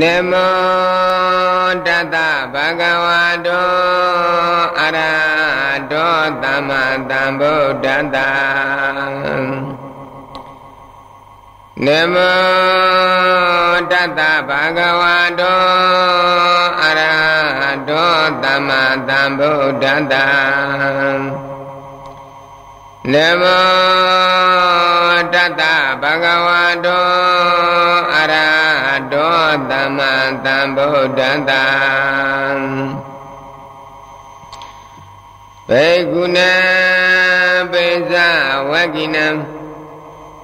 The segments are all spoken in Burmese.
နမောတတဗဂဝတောအရဟတောသမ္မာသမ္ဗုဒ္ဓတ္တနမောတတဗဂဝတောအရဟတောသမ္မာသမ္ဗုဒ္ဓတ္တနမောတတဗဂဝတောအရဟတော သမ္မာသမ္ဗုဒ္ဓတ္တဘေကုဏံပိဇဝကိနံ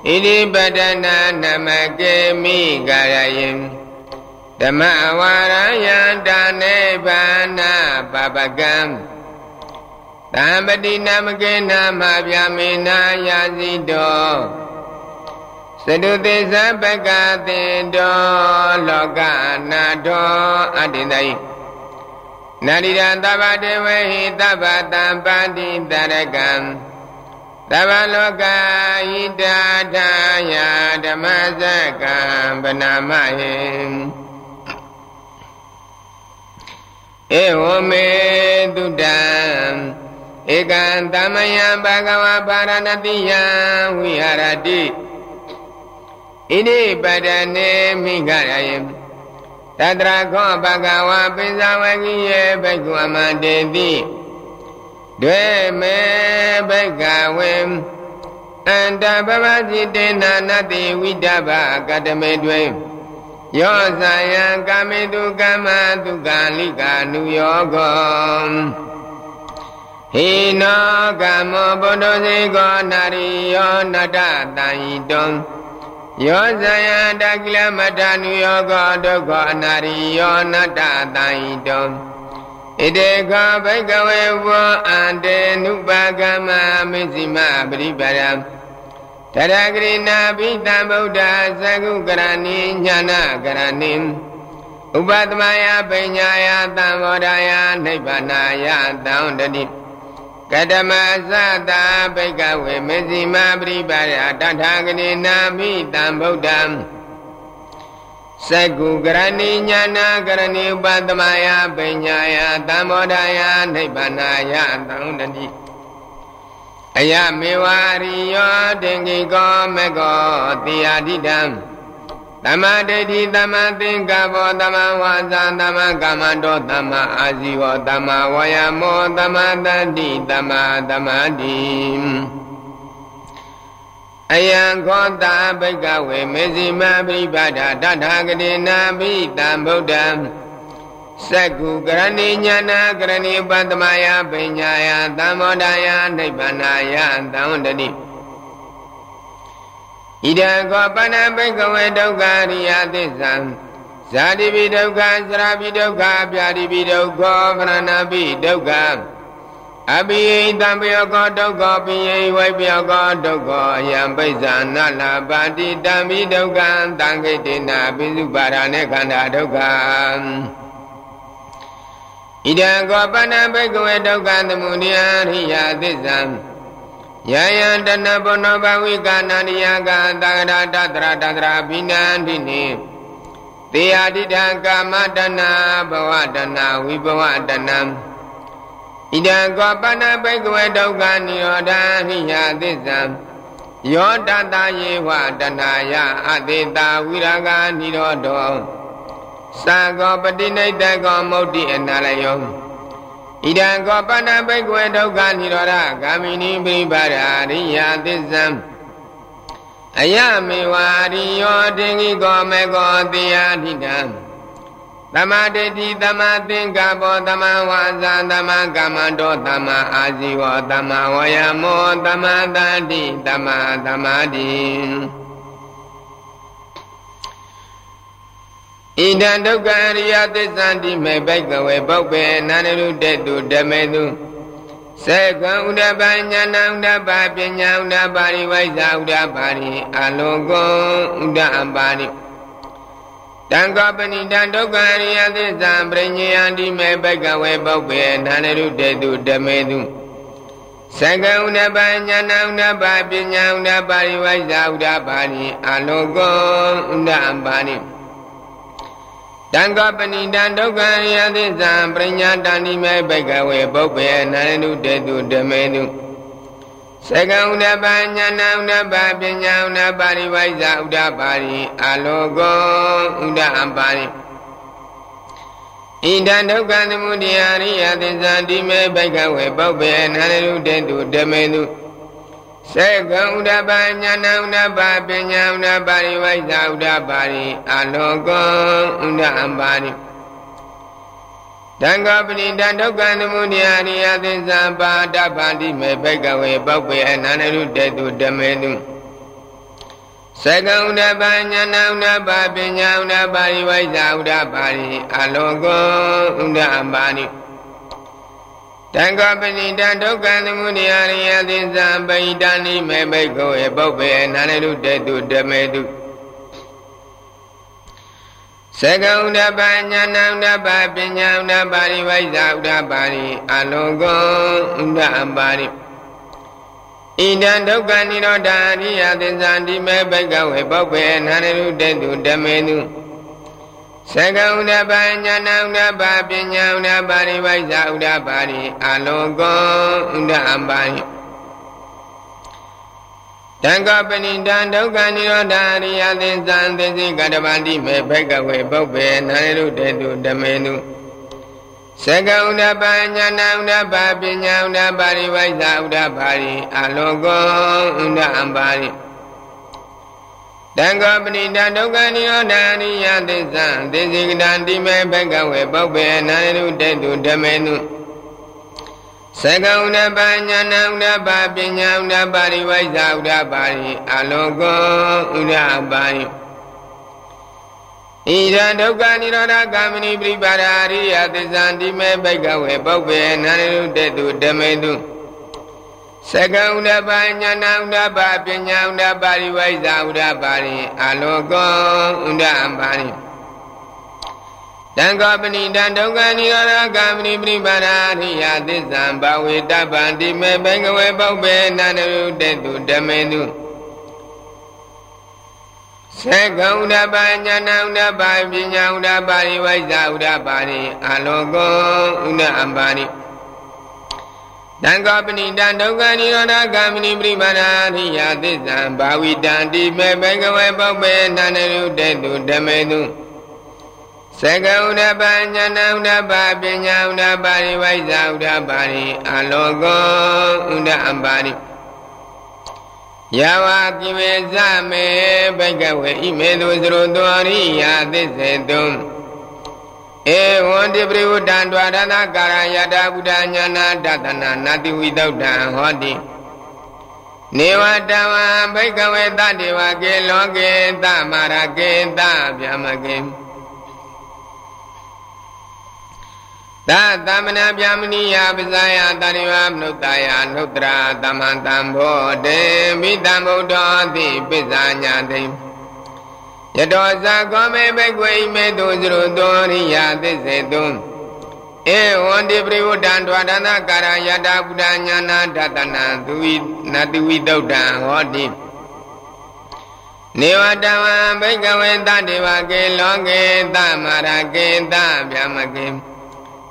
ဣတိပတနာနမကေမိကာယယံဓမ္မဝါရယံတာနေဘာနာပပကံတံပတိနမကေနာမဗျာမေနာယာစီတော သတုသေသပကတိတောလောကနာတောအတ္တိတယိနာရိရသဗ္ဗတေဝဟိသဗ္ဗတံပန္တိတရကံသဗ္ဗလောကဟိတာထာယဓမ္မစကံဗနာမဟိဧဝမေတုတံဧကံသမယံဘဂဝါပါရဏတိယံဝိဟာရတိ ဣတိပဒနေမိဂရယံတတရာခောဘဂဝါပိဇဝကိယေဘိက္ခုအမန္တေတိဒွေမေဘိက္ခဝေအန္တပပစီတေနာနတိဝိတဗကတမေတွင်ယောဇာယံကာမေတုကမ္မတုကာလိကာနုယောကောဟိနောကမောဘုဒ္ဓဇေကောနာရိယောနတတံဤတုံ ယောဇယတကိလမတနုယောကောဒုက္ခအနာရိယောနတတံဤတုံဣတေခဘိကဝေဘောအန္တေနုပါကမမေဇိမပရိပရံတရဂရိနာဘိတံဗုဒ္ဓသကုကရဏိညာနာကရဏိဥပတမယပညာယသံဝရယနိဗ္ဗာနာယသံတတိ ကတမသတာဘိကဝေမေဇိမပရိပါရတထာဂတိနာမိတံဗုဒ္ဓံသကုကရဏိညာနာကရဏိဥပတမယပညာယသံဝရယနိဗ္ဗာနာယသံတတိအယမေဝရိယောတင်္ဂိကောမေကောတိယတိတံ သမ္မာဒိဋ္ဌိသမ္မာသင်္ကပ္ပောသမ္မာဝါစာသမ္မာကမ္မန္တောသမ္မာအာဇီဝသမ္မာဝါယာမောသမ္မာတတ္တိသမ္မာသမာဓိအယံခောတာဘိကဝေမေဇိမပိပါဒတထာဂတိနာပိတံဗုဒ္ဓံစက္ကုကရဏိညာနာကရဏိပတ္တမယပညာယသံမောဒယနိဗ္ဗာနာယသံတတိ ဣဒံခောပဏဘိကဝေဒုက္ခရိယသစ္ဆံဇာတိပိဒုက္ခသရပိဒုက္ခပြာတိပိဒုက္ခဗရဏပိဒုက္ခအပိယိတံပယောကောဒုက္ခပိယိဝိပယောကောဒုက္ခယံပိဇာနလပါတိတံပိဒုက္ခတံခိတေနာပိစုပါရณေခန္ဓာဒုက္ခဣဒံကောပဏဘိကဝေဒုက္ခသမုဒယရိယသစ္ဆံ ယယံတဏဘောနောဘဝိကာနန္တယကသဂရတတရတတရာဘိနန္တိနိတေယတိတံကာမတဏဘဝတဏဝိဘဝတဏဣဒံကောပဏဘိကဝေဒုက္ခនិရောဓဟိယသစ္ဆံယောတတယေဝတဏယအတေတာဝိရာဂာនិရောဓောသာကောပတိနိတကောမုတ်တိအနာလယော ဣဒံကောပဏဘိကဝေဒုက္ခនិရောဓဂာမိနိပိပါရာရိယသစ္ဆံအယမေဝရိယောတင်္ဂိကောမေကောတိယထိတံသမာဓိတိသမာသင်္ကပ္ပောသမာဝါစာသမာကမ္မန္တောသမာအာဇီဝသမာဝယမောသမာတတိသမာသမာဓိ ဣဒံဒုက္ခအရိယသစ္ဆန္တိမေဘိကဝေပုပ္ပေနန္ဒရုတေတုဓမေတုစေကံဥဒ္ဒပညာဏဥဒ္ဒပပညာဥဒ္ဒပါရိဝိဇာဥဒ္ဒပါရိအလောကောဥဒ္ဒအပါရိတံကောပဏိတံဒုက္ခအရိယသစ္စာပရိညယန္တိမေဘိကဝေပုပ္ပေနန္ဒရုတေတုဓမေတုစေကံဥဒ္ဒပညာဏဥဒ္ဒပပညာဥဒ္ဒပါရိဝိဇာဥဒ္ဒပါရိအလောကောဥဒ္ဒအပါရိဣ တံကပဏိတံဒုက္ခယသစ္စာပရိညာတန္တိမေဘိကဝေပုပ္ပေနန္တုတေတုဓမေတုသကံဥဒ္ဒပညာဏဥဒ္ဒပပညာဥဒ္ဒပါရိဝိဇာဥဒ္ဒပါရိအလောကောဥဒ္ဒအပါရိဣဒံဒုက္ခသမုဒယရိယသစ္စာတိမေဘိကဝေပုပ္ပေနန္တုတေတုဓမေတု စေကံဥဒ္ဒပညာဏဥဒ္ဒပပညာဥဒ္ဒပါရိဝိဇာဥဒ္ဒပါရိအလောကောဥဒ္ဒအပါရိတံဃပဏိတဒုက္ခသမုဒယရိယသစ္စာပါဒပါတိမေဘိကဝေပောက်ပေအနန္တရုတေတုဓမေတုသကံဥဒ္ဒပညာဏဥဒ္ဒပပညာဥဒ္ဒပါရိဝိဇာဥဒ္ဒပါရိအလောကောဥဒ္ဒအပါရိ တံဃပဏိတဒုက္ခသမုဒယရိယသစ္စာပိတဏိမေဘိကဝေပောက်ပေအနန္တရုတေတုဓမေတုသကဥဒ္ဒပညာဏဥဒ္ဒပပညာဥဒ္ဒပါရိဝိဇာဥဒ္ဒပါရိအလောကောဥဒ္ဒအပါရိဣဒံဒုက္ခនិရောဓအရိယသစ္စာတိမေဘိကဝေပုပ္ပေနန္ရုတေတုဓမေတု သကဥဒ္ဒပညာဏဥဒ္ဒပပညာဥဒ္ဒပါရိဝိဇာဥဒ္ဒပါရိအလောကောဥဒ္ဒအပါရိတံကပဏိတံဒုက္ခនិရောဓအရိယသစ္စာသစ္စိကတပတိမေဘိကဝေပုပ္ပေနန္ရုတေတုဓမေတုသကဥဒ္ဒပညာဏဥဒ္ဒပပညာဥဒ္ဒပါရိဝိဇာဥဒ္ဒပါရိအလောကောဥဒ္ဒအပါရိ တံကပဏိတဒုက္ခនិရောဓအရိယသစ္စာသစ္စိကတံတိမေဘိကဝေပုပ္ပေနန္ရုတေတုဓမေတုသကဥဒ္ဒပညာဏဥဒ္ဒပပညာဥဒ္ဒပါရိဝိဇာဥဒ္ဒပါရိအလောကောဥဒ္ဒပါရိဣဒံဒုက္ခនិရောဓဂ ामिनि ပြိပါဒာရိယသစ္စာတိမေဘိကဝေပုပ္ပေနန္ရုတေတုဓမေတု သကဥဒ္ဒပညာဏဥဒ္ဒပပညာဥဒ္ဒပါရိဝိဇာဥဒ္ဒပါရိအလောကောဥဒ္ဒပါရိတံဃပဏိတံဒုက္ခនិရောဓဂ ामिनि ပြိပါဒာရိယသစ္စာဘဝေတပ္ပံတိမေဘိကဝေပုပ္ပေနန္ရုတေတုဓမေတုသေကဥဒ္ဒပညာဏဥဒ္ဒပပညာဥဒ္ဒပါရိဝိဇာဥဒ္ဒပါရိအလောကောဥဒ္ဒအပါရိ တံကောပဏိတံဒုက္ခនិရောဓဂ ामिनि ပြိမာဏရိယသစ္စာဘာဝိတံတိမေဘဂဝေပုပ္ပေနန္တရုတေတုဓမေတုသေကဥဒ္ဒပညာဏဥဒ္ဒပပညာဥဒ္ဒပါရိဝိဇာဥဒ္ဒပါရိအလောကောဥဒ္ဒအပါရိယဝကိဝေဇမေဘိကဝေဣမေတုသရတောရိယာသစ္စေတု ဧဝံတိပရိဝတ္တံဒွါရဏကာရယတာဘုဒ္ဓညာနာတတနာနာတိဝိတုဒ္ဓံဟောတိနေဝတဝံဘိကဝေတတေဝကေလောကေတမရကေတဗျမကေသာသမဏဗျာမဏိယပဇာယတရိဝမနုဿာယနုတ္တရာသမန္တံဘောတေမိတံဗုဒ္ဓောတိပိဇာညာတိ ယတောဇာကောမေဘိကွေမေတုဇရုတောရိယသစ္စေတုဧဝံတိပရိဝတ္တံဒွါဒနာကာရယတာဘုဒ္ဓညာနာဒတနာသူဝိနတိဝိတုဒ္ဓံဟောတိနေဝတဝံဘိကဝေတတေဝကေလောကေသမရကေတဗျမကေ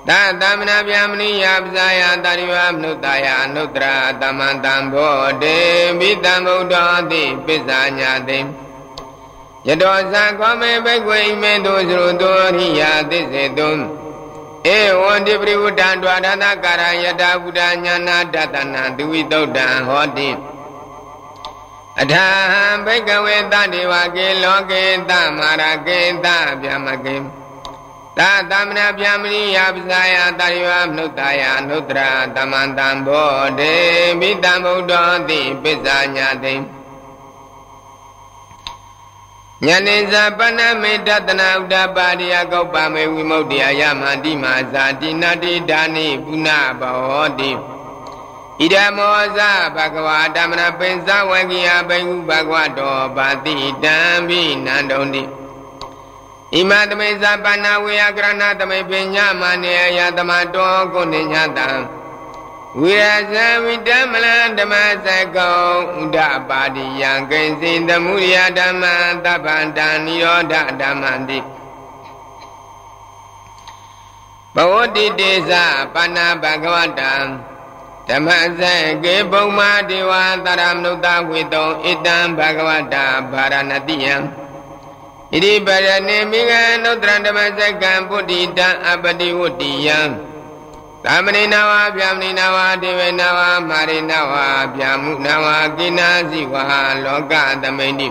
သာသမဏဗျာမဏိယပဇာယတာရိဝမနုတယအနုတ္တရာသမန္တံဘောတေမိတံဗုဒ္ဓောတိပိစ္ဆာညာတိ ယတောဇာခောမေဘိကွေဣမေတုသရုတောရိယာသစ္စေတုဧဝံတိပရိဝတ္တံဒွါဒသကာရယတာဘုဒ္ဓညာနာတတနာသူဝိတုဒ္ဓံဟောတိအထာဟံဘိကဝေတတေဝကေလောကေတမာရကေတဗျမကေသာသမဏဗျာမဏိယပဇာယတာရိဝမနုဿာယနုတ္တရာသမန္တံဘောဒေမိတံဗုဒ္ဓောတိပိစ္ဆာညာတိ ညနေဇာပဏမေတတနာဥဒ္ဒပါရိယကောပမေဝိမု ക്തി ယမန္တိမာဇာတိနတိဒါနိပုဏ္ဏဘောတိဣဒမောဇဘဂဝါဓမ္မနပိဇဝေကိယဘိဟုဘဂဝတောပါတိတံဘိနန္တုံတိဣမသမိဇာပနာဝေယကရဏသမိပညာမနေယသမတောကိုနေညတံ ဝိရဇဝိတမလဓမ္မစကောဥဒပါတိယံကိဉ္စီသမုရိယဓမ္မသဗ္ဗန္တံနိရောဓဓမ္မန္တိဘဝတိတေသပါဏဘဂဝတံဓမ္မဇေကေပုံမာဒေဝသရမနုတဝေတောဣတံဘဂဝတာဗာရဏတိယံဣတိပရဏိမိဂံနုတ္တရဓမ္မဇကံပုတ္တိတံအပတိဝတ္တိယံ သမဏိနဝဗျာမဏိနဝဒေဝနဝမာရိနဝဗျာမုနဝကိနာစီဝဟလောကသမိန်တိ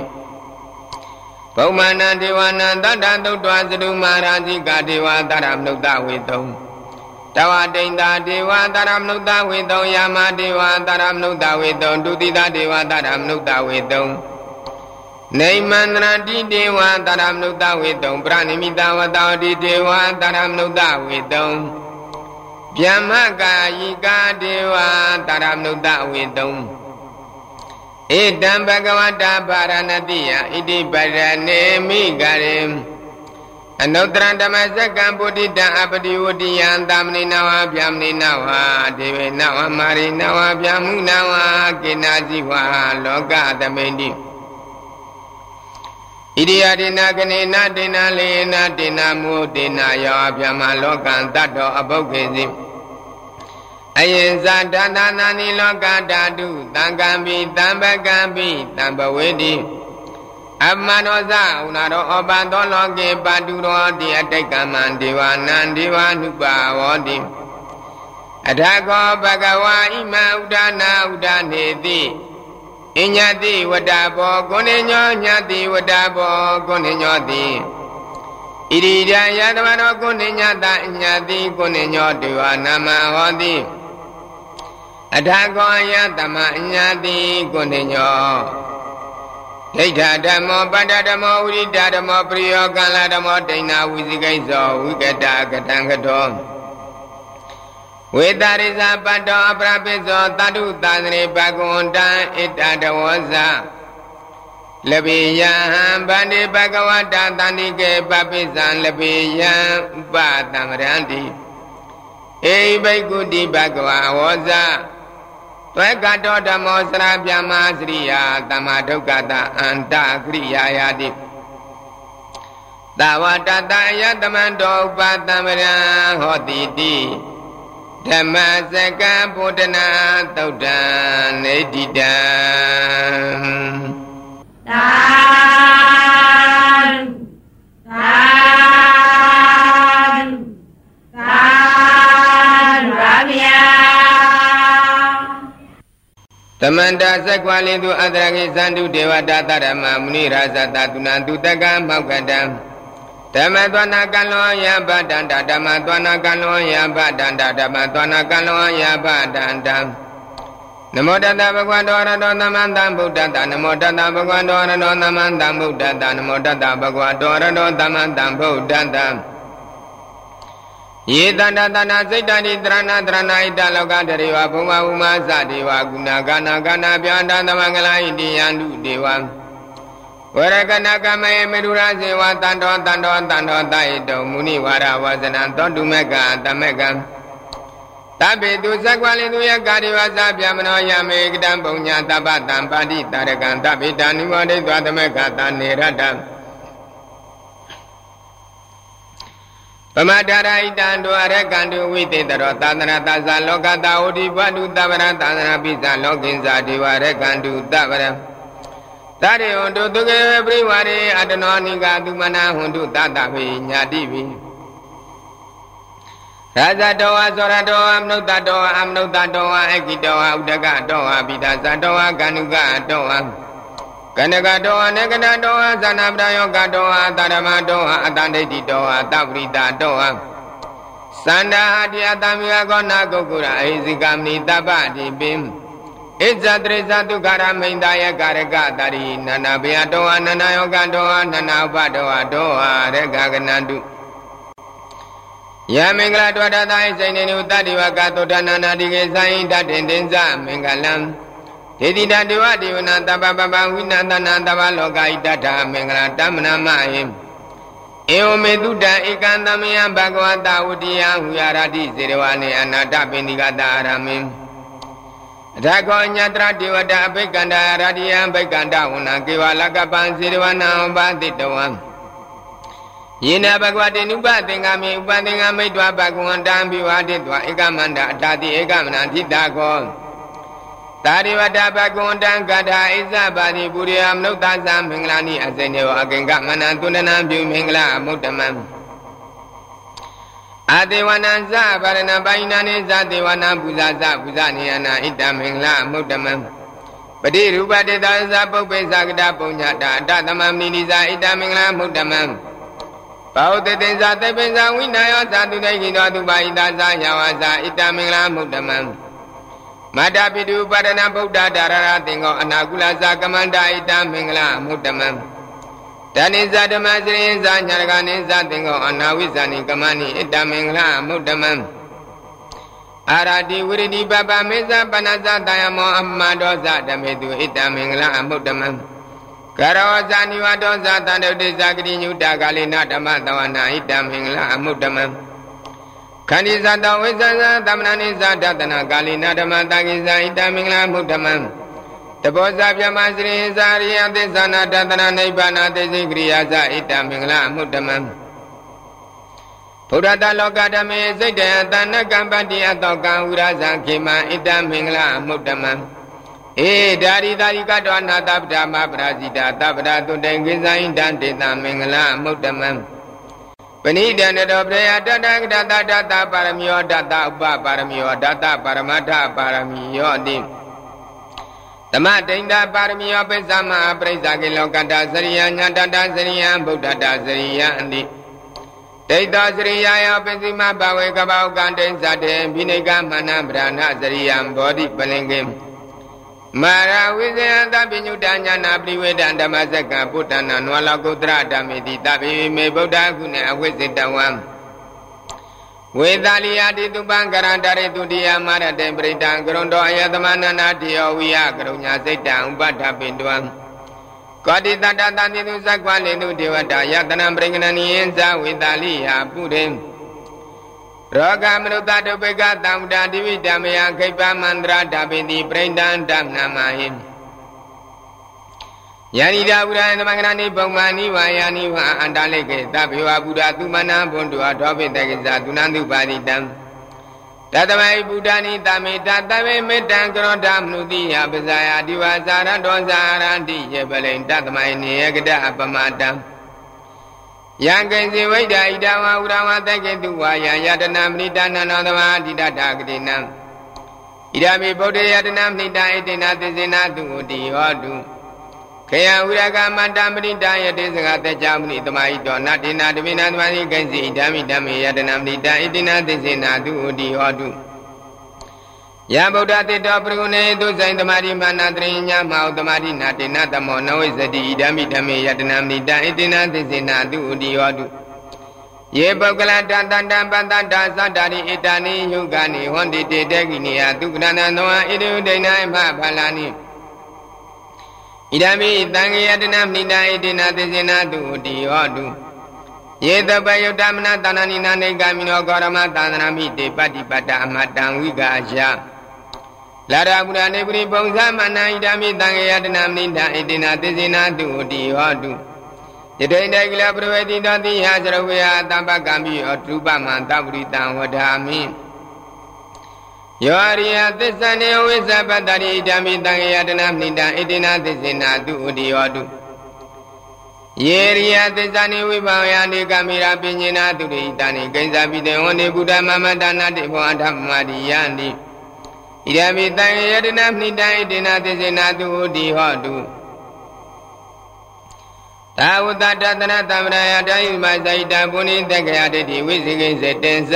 ဘုံမာနဒေဝနာတတ္တသုတ်တော်သတုမာရာဇိကဒေဝသရမနုတဝေတုံတဝတိန်တာဒေဝသရမနုတဝေတုံယာမဒေဝသရမနုတဝေတုံဒုတိတဒေဝသရမနုတဝေတုံနေမန္တရတိဒေဝသရမနုတဝေတုံပရဏိမိတဝတဝတိဒေဝသရမနုတဝေတုံ ဗျမ္မကာယိကာဒေဝသရမနုတဝေတုံဣတံဘဂဝတာဗာရဏတိယဣတိပရဏေမိဂရေအနုတ္တရဓမ္မစက္ကံပုတိတံအပတိဝတိယံသာမဏိနဝဗျာမဏိနဝဒေဝေနဝမာရိနဝဗျာမုနဝကေနာဇိဝလောကသမိန်တိ ဣရိယာဒေနာကနေနာဒေနာလေနာဒေနာမုဒေနာယောဗျာမလောကံတတ္တောအဘုတ်ကေစီအယင်ဇာတန္တနာနိလောကဓာတုတံကံပိတံပကံပိတံပဝေတိအမန္တောဇဥနာရောဩပသောလောကေပါတုရောတိအတိတ်ကမံဒေဝနံဒေဝနုပါဝောတိအထာခောဘဂဝါဣမံဥဒနာဥဒနေတိ အညတိဝတ္တဘောကုဏညောညတိဝတ္တဘောကုဏညောတိဣရိဒံယတမနောကုဏညတအညတိကုဏညောတေဝနာမဟောတိအထာခောယတမအညတိကုဏညောဒိဋ္ဌဓမ္မောပတ္တဓမ္မောဝိရိဒဓမ္မောပရိယောကံလဓမ္မောဒိဏဝိဇိကိစ္စောဝိကတကတံကတော ဝေတရိဇပတ္တောအပရပိစ္စောတတုသန္တိဘဂဝန္တံဣတတဝဇလပိယံဗန္တိဘဂဝတသန္တိကေပပိစ္ဆံလပိယံဥပတံရန္တိဧဘိက္ခုတိဘဂဝဝောဇသွဲကတောဓမ္မောစရပြမစရိယာတမဒုက္ကတအန္တကရိယာယာတိသဝတတယတမန္တောဥပတံပရံဟောတိတိ ဓမ္မစကံဗုဒ္ဓနာသုတ်တံနေတိတံသာသာသာတမန္တသက္ကွာလိတုအတရကိသန္တုဒေဝတာတရမမုနိရာဇတတုဏံတုတကံမောက္ကတံ ဓမ္မသောနာကလောယဗတန္တဓမ္မသောနာကလောယဗတန္တဓမ္မသောနာကလောယဗတန္တနမောတတဗုဒ္ဓတော်ရတောသမန္တဗုဒ္ဓတနမောတတဗုဒ္ဓတော်ရတောသမန္တဗုဒ္ဓတနမောတတဗုဒ္ဓတော်ရတောသမန္တဗုဒ္ဓတယေတန္တတနာစိတ်တတိတရဏတရဏဣတလောကတရေဝဘုံမဥမသဒေဝကုဏကနာကနာပြန္တသမင်္ဂလာဣတိယန္တုဒေဝ ဝရကနာကမေမေရုရဇေဝတန္တောတန္တောတန္တောတဣတောမုနိဝါရဝဇနံသောတုမေကတမေကံတပိတုသက္ကွလိတုယကာရိဝသဗျမနောယမေကတံပုံညာတပ္ပတံပါတိတရကံတပိတာနိဝဒိ த்வ တမေကတနေရတံပမတာရိတံတောအရကံတုဝိသေတရောသာသနာသဇာလောကတာဝတိဘဝတုတဗရသာသနာပိသလောကင်္စာဒေဝရကံတုတဗရ တရေဟွန်တုသုကေပရိဝရေအတနောနိကသုမနာဟွန်တုတတပိညာတိပိရာဇတောဝသောရတောအမနုဿတောအမနုဿတောအကိတောဥဒကတောအပိဒသတောကန္နုကတောကန္နကတောအနကနတောသနာပဒယောကတောသရမတောအတန္တိတိတောသပရိတာတောသန္တာဟတိအတမိယကောနာကုကုရအိဇိကမိတပ္ပတိပိ ဣဇတရိဇတုခရမိန်တာယကာရကတရိနနာဘယတောအနနာယောကတောနနာဥပတောတောရကကနန္တုယမင်္ဂလာတောတသာဣစိနေနုတတ္တိဝကသုဒ္ဓနာနာတိကေသံဣတတေတင်္စမင်္ဂလံဒေတိတဒေဝဒေဝနာတပပပဝိနန္တနာတပလောကဣတ္ထမင်္ဂလာတမနာမဟိဧဝမေတုတံဧကံသမယဘဂဝတာဝတိယဟူရတိစေရဝနေအနာတပိဏိကတာရမေ အထာခောညတရဒေဝတာအဘိကန္တာရတိယံဘိကန္တဝနာကေဝလကပံစေရဝနာဥပတိတဝံဣယေနဘဂဝတိနုပသင်္ကမေဥပသင်္ကမိတ်တွာဘဂဝန္တံဘိဝါတိတွာဧကမန္တအထာတိဧကမနံထိတာခောသာရိဝတ္တဘဂဝန္တံကထာဣဇပါတိပုရိယမနုဿသံမင်္ဂလာနိအစိနေဝအကင်္ဂမနံသုန္ဒနံပြုမင်္ဂလာအမုဒ္ဓမံ အတေဝနံဇဗရဏပိုင်နာနိဇတေဝနံပူဇာဇပူဇာနိယနာဣတ္တမင်္ဂလာအမုဒ္ဓမံပတိရူပတေသာဇပုပ္ပေသကတပုညတာအတသမမနိဇာဣတ္တမင်္ဂလာအမုဒ္ဓမံဘောတတေဇာတေပိဇာဝိနာယောဇာတုတေကိတောသူပါဣတာဇာယဝဇာဣတ္တမင်္ဂလာအမုဒ္ဓမံမတ္တပိတုပါဒနာဗုဒ္ဓဒါရရသင်္ကောအနာကုလဇာကမန္တာဣတ္တမင်္ဂလာအမုဒ္ဓမံ တဏိဇဓမ္မစရိဇာညာရကနိဇသင်္ကောအနာဝိဇာနိကမဏိဣတ္တမင်္ဂလာအမုဒ္ဓမံအာရတိဝိရတိပပမေဇပနဇတယမောအမတောဇဓမေတုဣတ္တမင်္ဂလာအမုဒ္ဓမံကရောဇာနိဝတောဇတန္တုတိဇဂတိညုတကာလိနဓမ္မတဝနာဣတ္တမင်္ဂလာအမုဒ္ဓမံခန္ဒီဇတဝိဇဇသမဏနိဇဒတနာကာလိနဓမ္မတကိဇဣတ္တမင်္ဂလာမုဒ္ဓမံ တဘောဇပြမစရိဇာရိယသစ္ဆနာတတနာနိဗ္ဗာနသေစိကရိယာဇဣတ္တမင်္ဂလာအမုဒ္ဓမံဘုရားတလောကဓမေစိတ်တယတဏကံပတ္တိအတောကံဥရဇံခေမဣတ္တမင်္ဂလာအမုဒ္ဓမံဧဒါရိသာရိကတောနာတပ္ပဒမပရာဇိတာတပ္ပဒတုတေကိဇာဣတံတေတမင်္ဂလာအမုဒ္ဓမံပဏိဒန္တောပရယတတကတတတတပါရမီယောတတဥပပါရမီယောတတပါရမထပါရမီယောတိ သမတိန်တာပါရမီယောပိသမပရိစ္ဆာကိလောကတစရိယညာတတစရိယဗုဒ္ဓတစရိယအန္တိဒိဋ္ဌစရိယယောပစ္စည်းမဘဝေကပောကံတိဇတေဘိနိကမနဗရဏစရိယံဘောဓိပလင်ကေမာရဝိဇယသပညုတညာနာပရိဝေဒံဓမ္မစက္ကပုတ္တနာနဝလကုတ္တရဓမ္မေတိတပိမေဗုဒ္ဓကုဏအဝိဇ္ဇတဝံ ဝေသာလိယတိတုပံကရန္တရေတုတိယမရတေပရိတံကရုံတော်အယသမနနာတိယောဝိယကရုညာစိတ်တံဥပဒ္ဓပိတဝံကောတိတတတတိတုဇက္ခွလေတုဒေဝတာယတနံပရိကဏနိယံဇဝေသာလိယပုရိရောဂမနုတတုပိကတံဝတ္တတိဝိဓမ္မယခိပ္ပမန္တရာဓပိတိပရိဒံဓမ္မနာမဟိ ယာနိဒာဘုရားသမဂရဏိပုံမာနိဝါယာနိဝါအန္တလိကေသဗ္ဗေဝဘုရားသူမနာဘွန်တုအထောပိတကိစ္စသူနန္တုပါတိတံတတမေဘုဒ္ဓနိတမေတတမေမေတ္တံကရောဓမနုတိယပဇာယဒီဝါဇာရတောဇာရန္တိယေပလိန်တတမေနိယကတအပမတံယံကိစီဝိဒာဣဒဝဥရဝတကေတုဝါယယတနာမဏိတနန္တသမာဓိတတာကတိနံဣဒာမိဗုဒ္ဓယတနာမဏိတဣတိနာသစ္စေနာသူဝတိဟောတု ခေယဥရကမတံပရိတယတေစကတကြမဏိသမာဟိတောနတေနာတမိနာသမာဟိကိစီဣဒာမိဓမ္မေယတနာမဏိတဣတိနာသစ္စေနာသူဝတိဟောတုယဗုဒ္ဓတေတောပရုဏေသူဆိုင်သမာဓိမာနတရိညာမௌသမာဓိနာတေနသမောနဝိဇတိဣဒံမိဓမ္မေယတနာမိတံဣတိနာသစ္စေနာသူဥတိယောတုယေပုဂ္ဂလတတတံပတ္တတာသတ္တာရိဣတာနိယုဂာနိဟွန်တိတေတေကိနိယသုကရဏံသောဣတိဥဒိဏိမဖလာနိ ဣဒံမိတံခေယတနာမိတံဣတိနာသစ္စေနာသူဥတိယောတုယေတပယုတ္တမနတဏနိနာနေကမိနောဂောရမသန္တနာမိတေပတ္တိပတ္တအမတံဝိကာယလာရပုရနေပရိပုံဇမနာဣဒာမိတံခေယတနာမိတံဣတိနာသစ္စေနာတုတိဟောတုယတိတေကိလပရဝေတိတောတိဟသရဝေယတမ္ပကံပိဩတုပမံတပရိတံဝဒာမိ ယောရိယသစ္ဆနေဝိဇ္ဇပတ္တိဣဒာမိတံခေယတနာမိတံဣတိနာသစ္စေနာတုတိဟောတုယေရိယသစ္စာနိဝိဘာယနိကမိရာပညေနာတုရိတနိကိဉ္စာပိတေဝန္တိဘုဒ္ဓမမတနာတိဘောအဓမ္မတိယန္တိဣဒမိတံယတနာမိတံဣတိနာသစ္စေနာတုတိဟောတုသာဝတ္တတတနာတမရယတယိမဇိတပုဏိတက္ကယတိဝိဇိကိစေတင်္စ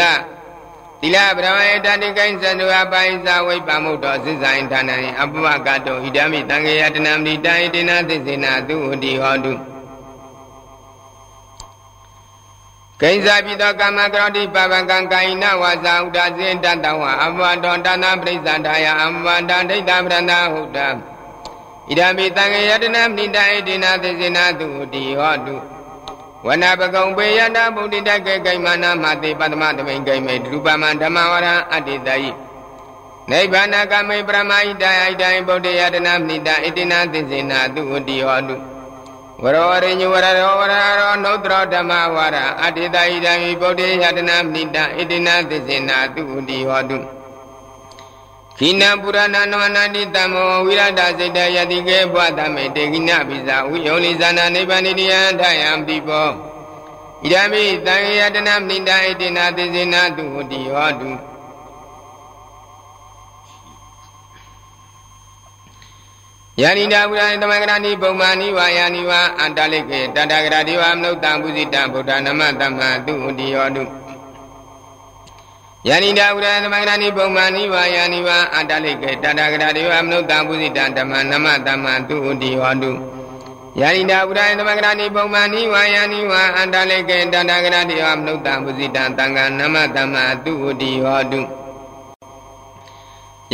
သီလဗြဟ္မယတတိကိဉ္စနုအပိုင်ဇဝိပမုတ်တော်စိဇိုင်ဌာနံအပမကတောဣဒမိတံယတနာမိတံဣတိနာသစ္စေနာတုတိဟောတုကိဉ္စာပိသောကာမကရောတိပပကံကာယနာဝါစာဥဒ္ဒစေတတဝအမဝတောတနာပရိစ္ဆန္ဒာယအမဝတံဒိဋ္ဌပရဏဟုတ်တံဣဒံမိတံငယတနာမိတံဣတိနာသေစေနာတုတိဟောတု ဝနပကုံပေယတာဗုဒ္ဓတကေကိမနာမတိပတ္တမတမိန်ကိမေဒုပမံဓမ္မဝရံအတ္တိတယိနိဗ္ဗာနကမေပရမဟိတယဣတံဗုဒ္ဓယတနာမိတံဣတိနာသေစေနာတုတိဟောတုဝဝရောရိညဝရရောဝရရောနုတ္တရဓမ္မဝါရအတ္တိတဣဒံဤဗုဒ္ဓေယတနာမိတံဣတိနာသစ္စေနာသူဥတိဟောတု ခိနပုရဏနဝနာတိတမောဝိရဒစိတယတိကေဘဝတမေတေကိနပိဇာဝိယောလိဇာနာနိဗ္ဗာနိတယံထယံပိပောဣဒံမိတံယတနာမိတံဣတိနာသစ္စေနာသူဥတိဟောတုယာနိတာဝိရသမဂရဏိပုံမာနိဝါယာနိဝါအန္တလိကေတတဂရတိဝမနုဿံပုဇိတဗုဒ္ဓနမတမသူဥတိယောတု ယာနိတာဝိရသမဂရဏိပုံမာနိဝါယာနိဝါအန္တလိကေတတဂရတိဝမနုဿံပုဇိတဓမ္မနမတမသူဥတိယောတုယာနိတာဝိရသမဂရဏိပုံမာနိဝါယာနိဝါအန္တလိကေတတဂရတိဝမနုဿံပုဇိတသံဃနမတမသူဥတိယောတု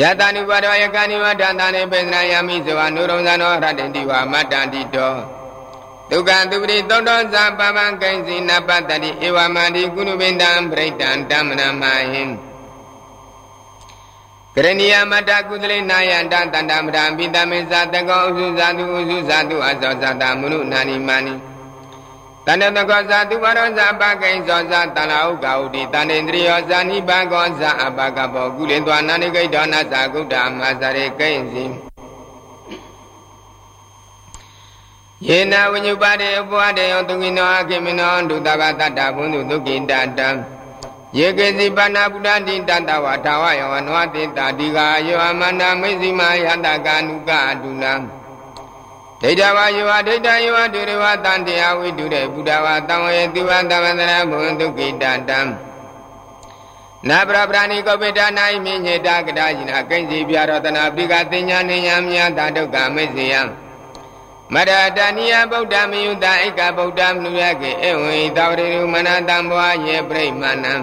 ယတ ानु ပါဒောယကနိဝတ္တန္တနေပေသနာယမိဇဝနုရုံဇာနောရတ္တိဝမတ္တန္တိတော ဒုက္ခသူပရိသောတောဇာပပံကိဉ္စီနပတ္တိဧဝမန္တိကုဏုပိန္တံပရိတံဓမ္မနမဟိကရဏီယမတ္တကုသလေနာယန္တတန္တမရံပိတမေဇာတကောဥစုဇာတုဥစုဇာတုအဇောဇာတမုနုနာနိမာနိတဏ္ဍတကောဇာတုဝရောဇာပကိဉ္ဇောဇာတလာဥကဟုတိတန္တေန္ဒရိယောဇာနိဘကောဇာအပကဘောကုလေသွာနာနိကိတောနဇာကုတ္တမဇရေကိဉ္စီ ယေနဝိညုပါတေဥပဝတေယောသူကိနောအခိမိနောဒုတဘတတ္တဘုံသူဒုက္ခိတတံယေကေစီပါဏဗုဒ္ဓတိတတဝထာဝယောနဝတိတာတိကာယောမန္တမိသိမယတကာနုကဒုလံဒိဋ္ဌဝါယောဝဒိဋ္ဌယောဝဒုရဝတန်တရားဝိတုတဲ့ဘုဒ္ဓဝါတံဝေတိဝတမန္တရဘုံဒုက္ခိတတံနာပရပရာဏိကောပိတာနာယိမြညေတာကတာယိနာကိဉ္စီပြရောတနာပိကသိညာနိညာမြာတာဒုက္ခမိစေယံ မရတဏိယဗုဒ္ဓမယုတဧကဗုဒ္ဓမနုယကေဧဝံဤသာဝတိရုမနတံဘောယေပြိမဏံ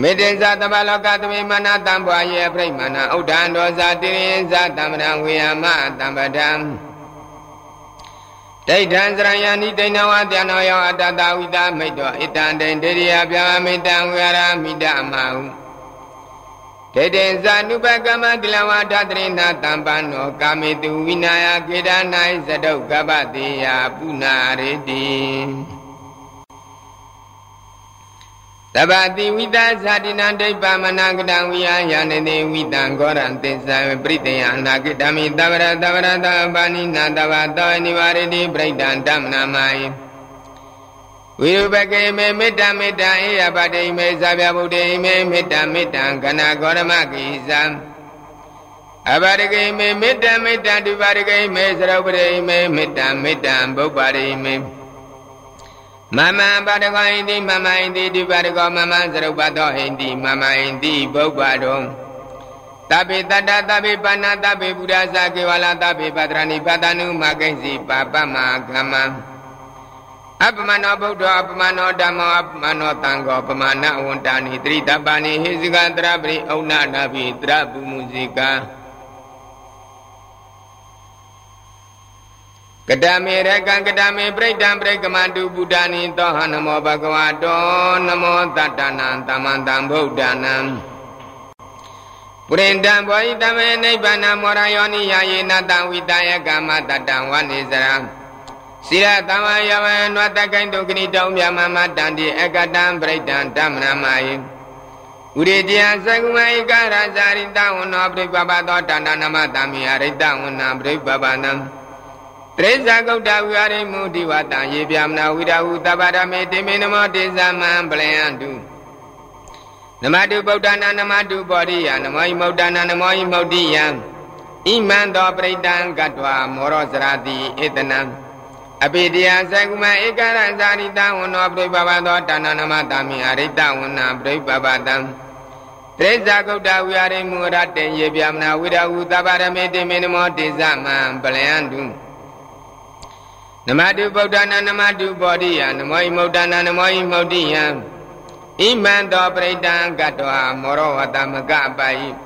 မေတ္တေဇသဗ္ဗလောကသမေမနာတံဘွာယေပြိမာဏဥဒ္ဒံဒောဇာတိရိဇတမ္ပံဝေယမတံပဒံဒိဋ္ဌံစရယနိဒိဏဝတနောယောအတတဝိတာမိတ်တောဣတံတေတေရိယပြာမိတံဝေရမိတမဟု ဒိဋ္ဌိဇာနုပကမတိလဝဒတရိနာတံပန္နောကာမေတုဝိနာယကေဒနာယဇတုကပ္ပတိယပုနာရေတိတပတိဝိသဇာတိနံဒိဗ္ဗမနာကတံဝိယယန္တေဝိတံဂောရံသစ္စာပရိတယအနာကိတမိတဝရတဝရတပါဏိနာတဝတောနိဝရတိပရိဒံဓမ္မနာမယိ ဝိရုပကေမေမေတ္တမေတ္တအေယပတိမေဇာပြဗုဒ္ဓေမေမေတ္တမေတ္တကနာဂောရမကိဇံအဘာရကေမေမေတ္တမေတ္တဒုဘာရကေမေသရုပရိမေမေတ္တမေတ္တဘုပ္ပါရိမေမမံပါတကောဟိတိမမဟိတိဒီပါတကောမမံသရုပ်ပသောဟိတိမမဟိတိဘုဗ္ဗတောတပိတတ္တတပိပါဏတပိပုရဇကေဝလာတပိပတရဏိပတနုမကိစီပါပမကမံ အပမနောဗုဒ္ဓအပမနောဓမ္မောအပမနောတံဃောပမာဏဝန္တာနိတရိတပ္ပနိဟိဇိကတရပရိဩနာနာပိတရပုမုဇိကာကတမေရကံကတမေပြိတံပြိကမတုဗုဒ္ဓနိသောဟနမောဘဂဝတောနမောတတ္တနံတမန္တံဗုဒ္ဓနံပုရိန္တံဘောဟိတမေနိဗ္ဗာနမောရယောနိယာယေနတံဝိတယကမတတ္တံဝနိစရံ စိရတမယဝေနဝတကိန္တုကနိတောမြမမတန္တိအကတံပြိတံဓမ္မနမယေဥရိတယသကုမဧကရဇာရိတဝနောပြိပပသောတဏ္ဏနမတမိယရိတဝနံပြိပပနံတရိစ္ဆာဂௌတဝိရိမုဒိဝတံယေပြမနာဝိရဟုတပ္ပရမေတိမေနမောတေဇမံပလယံတုနမတုဗုဒ္ဓနာနမတုပောရိယနမောဟိမုဒ္ဒနာနမောဟိမုဒ္ဒိယံဣမံသောပရိတံကတ္တဝမောရောစရတိဧတနံ အပိတယသကုမဧကရဇာရိတဝနောပြိပပသောတာဏနမတာမိအရိတဝနာပြိပပတံတရိစ္ဆာဂௌတဝိရိမုရတေယေပြမနာဝိရဟုတပ္ပရမေတိမေနမောတေဇမံပလယံတုနမတုဗုဒ္ဓနာနမတုဘောဓိယနမောဟိမုဒ္ဒနာနမောဟိမုဒ္ဒိယံဣမံတောပရိတံကတ္တဝမောရောဝတမကပိုင်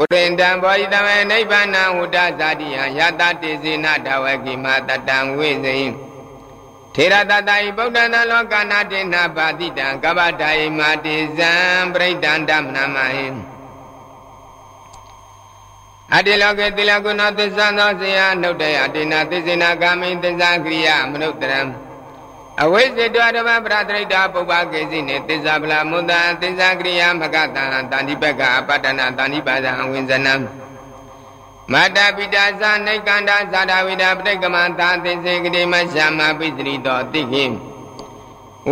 ပုရိန္တံဘောဟိတမေနိဗ္ဗာနဝုဒ္ဒဇာတိယယတတေဇေနဓဝကိမတတံဝိဇိထေရတတဤဗုဒ္ဓနာလောကနာတေနပါတိတံကပ္ပဒာယိမာတေဇံပရိတံဓမ္မနာမဟိအတိလောကေတိလကုဏသစ္စာသောဇေယနှုတ်တယတိနာသစ္စေနာကာမိသစ္စာကရိယာမနုဿရံ အဝိဇ္ဇတောဓမ္မပရတရိတာပုပ္ပကေစီနေသစ္စာပလမုဒ္ဒသစ္စာကရိယာမကတံတန္တိပကအပတ္တနာတန္တိပါဇံဝိဇနံမတ္တပိတာဇာနိကန္တာဇာတဝိတာပဋိကမသာသစ္စေကတိမရှာမပိစရိတောတိခိ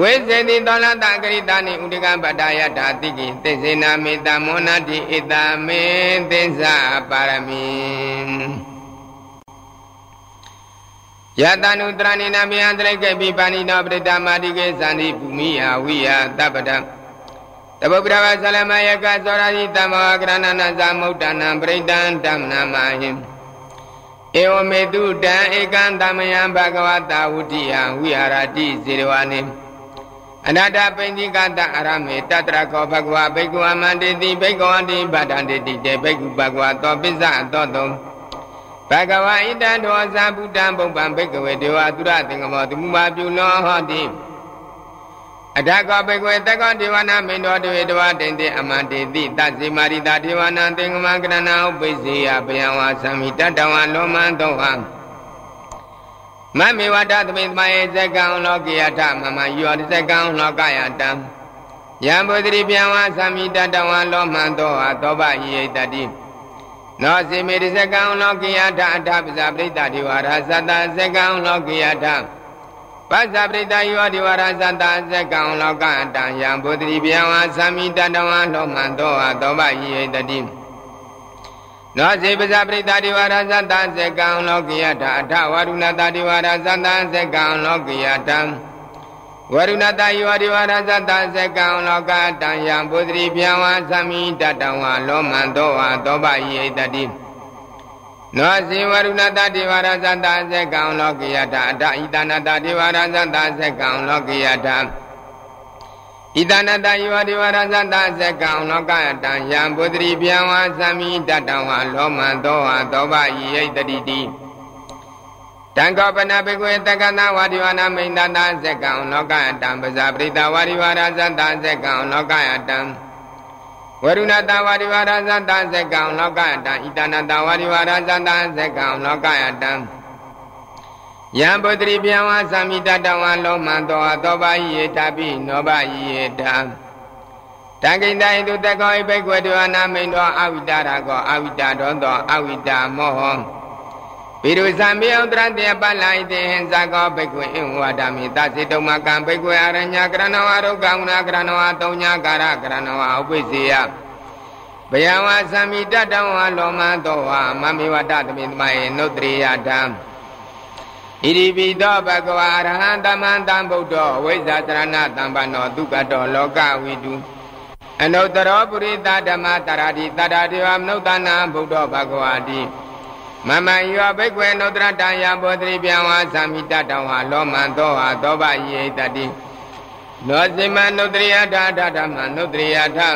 ဝိဇေတိသောလတကရိတာနိဥဒကပတ္တယတာတိကိသစ္စေနာမေတ္တမောနာတိဣတမေသစ္စာပါရမီ ယတနုတရဏိနာမေယံတရိကေပိပါဏိနောပရိတမာတိကေဇန္တိဘူမိယဝိယတပ္ပတံတပုပ္ပရဝဆလမယကသောရာဇိတမောကရဏနာသမုဒ္ဒနာပရိတံဓမ္မနာမဟိဧဝမေတုတံဧကံသမယံဘဂဝတာဝုတိယဝိဟာရတိဇေရဝနိအနာတပိဋိကတအရမေတတရကောဘဂဝဘိက္ခဝမန္တိတိဘိက္ခဝတိဗဒန္တိတိတေဘိက္ခုဘဂဝသောပိစ္ဆသောတုံ ဘဂဝဣတံဒောဇာဗုတံပုပ္ပံဘိက္ခဝေဒေဝသုရသင်္ကမောသမုမာပြုလောဟောတိအထကောဘိက္ခဝေတကောဒေဝနာမိန်တော်တေတဝတိန်တေအမန္တေတိတဇေမာရိတာဒေဝနာသင်္ကမကရဏဥပိစေယဘယံဝါသမိတတဝံလောမံသောဟံမမေဝတသမိသမယေဇကံလောကိယထမမယောဇကံလောကယတံယံဘုဒ္ဓရိပြန်ဝါသမိတတဝံလောမံသောဟသောဘယိတတိ နောစေမေရိဇကံလောကိယထအထပဇာပရိတတိဝါရသတ္တဇကံလောကိယထပဇာပရိတယောဒီဝါရသတ္တဇကံလောကတံယံဘုဒ္ဓရိပြန်ဝါသမိတတဝံလောမံသောဟသောဘယိတတိနောစေပဇပရိသတိဝါရဇတဇကံလောကိယတာအထဝရုဏတတိဝါရဇတဇကံလောကိယတံ ဝရုဏတယောဒီဝါရဇတဇကံလောကတံယံပုဒရိပြန်ဝါသမိတတံဝါလောမန္တောဝါသောပယိတတိနောစေဝရုဏတတိဝါရဇတဇကံလောကိယတာအထဣတနာတတိဝါရဇတဇကံလောကိယတာဣတနတယောဒီဝရဇတဇကံလောကတံယံဘုဒ္ဓရိဗျံဝါသမိတတံဝါလောမံသောဝါသောဘယိယိတတိတိ တံကောပနဘေကွေတက္ကနာဝါဒီဝနာမိန်တတဇကံလောကတံပဇာပရိတဝါဒီဝရဇတဇကံလောကတံဝရုဏတဝါဒီဝရဇတဇကံလောကတံဣတနတဝါဒီဝရဇတဇကံလောကတံယံပုတ္တိပြံဝသမိတတဝံလောမံတောသောဘာယိတာပိနောဘယိတာတံကိတံတုတကောဣဘိကွေတဝနာမိန်တော်အဝိတာရကောအဝိတာတော်သောအဝိတာမောဟ ပိရုဇံမေဥတရတေပလာဣတေဟံဇကောဘိကွေအင်ဝါဒမိသစေတုမကံဘိကွေအရညကရဏဝရုကံနာကရဏဝတုံညာကာရကရဏဝဥပိစေယဘယဝသမိတတဝါလောမံတောဝမမေဝတသမိသမယေနုတရိယတံဣရိပိသောဘဂဝါရဟံတမံတံဗုဒ္ဓဝိဇ္ဇာတရဏတံပနောဒုက္ကတောလောကဝိတုအနုတ္တရောပုရိသဓမ္မတရာတိတရာတိဝမနုဿနာဗုဒ္ဓဘဂဝါတိ မမံယောဘိကွေနုတ္တရတံယဘောတိပြန်ဝါသမိတတံဝါလောမံသောဟာသောဘယေတတိနောစိမနုတ္တရိယထာဓမ္မနုတ္တရိယထာ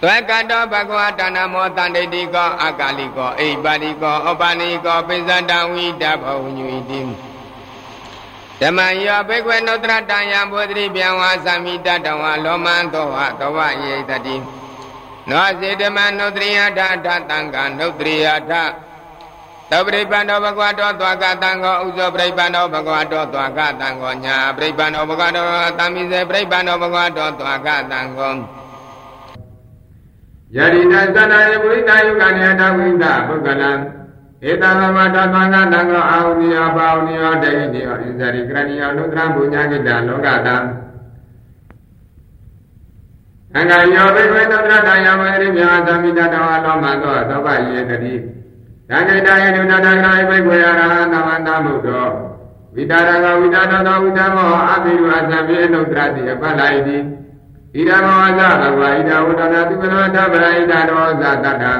သွဲကတောဘဂဝတာနမောတန္တိတိကောအကာလိကောအိပါတိကောဩပါဏိကောပိဇတဝိတဘောညွိတိဓမ္မယောဘေကွေနုတရတံယံဘောဓိပြန်ဝါသမိတတဝါလောမန္တောဟသဝယေတတိ နောစေဓမ္မနုတရိယထာထတံကနုတရိယထသောပရိပန္နောဘဂဝတောသွားကတံကောဥဇောပရိပန္နောဘဂဝတောသွားကတံကောညာပရိပန္နောဘဂဝတောသံမိစေပရိပန္နောဘဂဝတောသွားကတံကောယရိတသတ္တယေပုရိသယုကနေတဝိဒပုဂ္ဂလံဧတံမတသံဃတံဃအာဟုနိယပါဟုနိယတေဟိနိယောဣဇရိကရဏီယောနုတရံပုညကိတလောကတံ အင်္ဂါယောဘိဝေသတ္တတယမရိမြာသမိတတဝါလောမသောသောပယေတတိသံဃိတယေနုတတဂရဟိဘိဝေအရဟံသမန္တမုဒ္ဒောဝိတာရကဝိတာတောဝိတမောအဘိရုအသဗေနုတ္တရတိအပလိုက်တိဣဒမောဇဘဂဝဣဒဝတနာသုကနောတပရိဒတောဇတတံ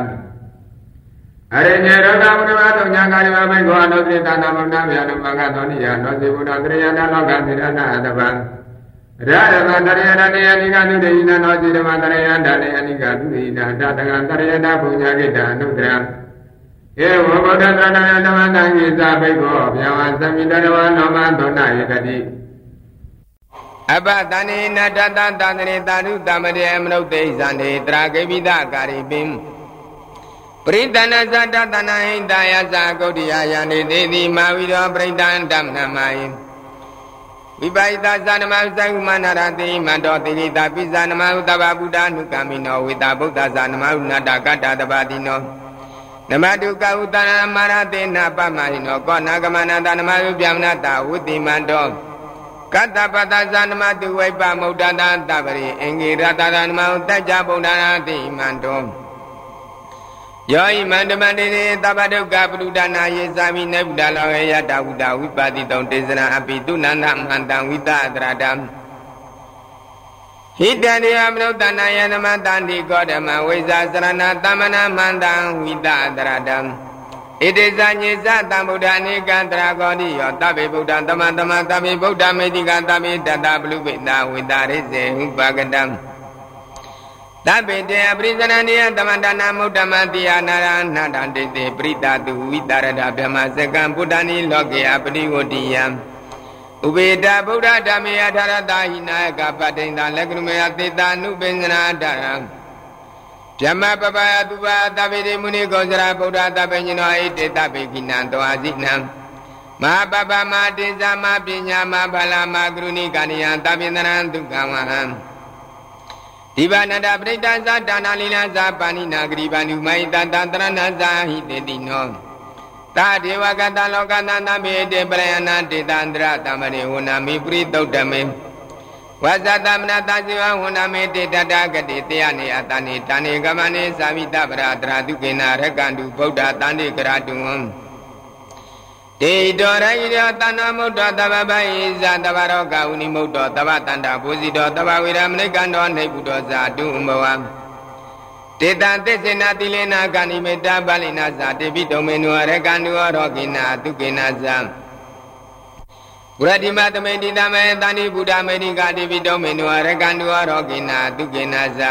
အရိညေရောဂမုနဝတုညာကာယဝဘိကောနောစေတနာမနာဗျာနမကသောနိယနောစေဘုဒ္ဓတရိယနာလောကသေရနာအတပံ ရရမတရိယနာနေယနိကသုတေယနာနောစေဓမ္မတရိယနာနေယနိကသုတေယနာတတံတရိယနာဘုညာကိတအနုတရံဧဝဘုဒ္ဓသနာယသမတံကိသဘိကောဗျာဝသမိတရဝနောမသောနာယတတိအပတဏိနတတတန္တရေတာရုတမရေမနုဿိဇန္တိတရာဂိပိဒကာရိပိပရိသနာဇတတနာဟိတယသကုဋ္ဌိယယန္တိသေတိမာဝိရောပရိသန္တမနမယိ ဝိပါယတသနမသကုမနာရတိမန္တောတိရိတာပိဇာနမဟုတဗ္ဗဗုဒ္ဓနုကမိနောဝေတာဗုဒ္ဓဇာနမဟုနတကတ္တတပတိနောနမတုကဥတနာမရတေနပမဟိနောကောနာကမနတနမဟုဗျမနတဝုတိမန္တောကတ္တပတဇာနမတုဝိပမုဒ္ဒတာတပရိအင်္ဂိရတရနမဟုတัจ java ဗုဒ္ဓနာတိမန္တော ယောဤမန္တမန္တေသဗ္ဗဒုက္ခပရုဒနာယေသာမိနေဗုဒ္ဓလောဟေယတဝုဒဝိပါတိတောတေဇနာအပိတုနန္ဒမန္တံဝိတအတရတံဟိတရိယမနုဿနာယသမတန္တိကောဓမဝိဇာစရဏတမနာမန္တံဝိတအတရတံဣတိဇာညေဇတံဗုဒ္ဓအနေကံတရာကောတိယောတဗ္ဗေဗုဒ္ဓသမတမတဗ္ဗေဗုဒ္ဓမေတိကတဗ္ဗေတတပလူပိတာဝိတာရိစေဥပကတံ သဗ္ဗေတေအပရိသနန္တိယသမန္တနာမုဒ္ဓမတိယနာရဏတံတေတေပရိတာတုဝိတာရဒဗြဟ္မစကံပုဒ္ဒနိလောကေအပရိဝတိယံဥပေတဗုဒ္ဓဓမ္မေယထာရတာဟိနာယကပတ္တိန်တလက္ခဏမေယသေတာနုပင်္စနာတရံဗျမပပယသူပါသဗ္ဗေတိမုနိကောဇရာဗုဒ္ဓသဗ္ဗညနောဣတေတဗေခိနံတောအာဇိနံမဟာပပမတေဇာမပညာမဘလာမကရုဏိကဏိယံသဗ္ဗေန္တရံဒုက္ခဝဟံ ဒီဗာနတပရိတ္တဇာဒါနာလီလာဇာပါဏိနာဂရိဗန္ဓုမိုင်တတတရဏဇာဟိတေတိနောသာဒေဝကတလောကသန္တမေတေပရယနာတေတန္တရတမရေဝနာမိပရိတုတ်တမေဝဇတမနတဇိဝဝနာမေတေတတကတိတေယနေအတနိတဏိကမနေသာဝိတပရတရာတုကေနာရကန္တုဗုဒ္ဓတန္တိကရတုံ တေတောရဟိရောတဏ္ဏမုဒ္ဒတဗ္ဗဗိဇာတဗ္ဗရောကဝုနိမုဒ္ဒတဗ္ဗတန္တာဘူဇိတောတဗ္ဗဝေရမနိကန္တောနေပုတောဇာတုဘဝတေတံသစ္စေနာတိလေနာကာနိမေတ္တာပါဠိနာဇာတေပိတုံမေနုရကန္တုရောကိနာတုကိနာဇံဘုရတိမသမေတိတမေတန္တိဗုဒ္ဓမေတိကာတိပိတုံမေနုရကန္တုရောကိနာတုကိနာဇံ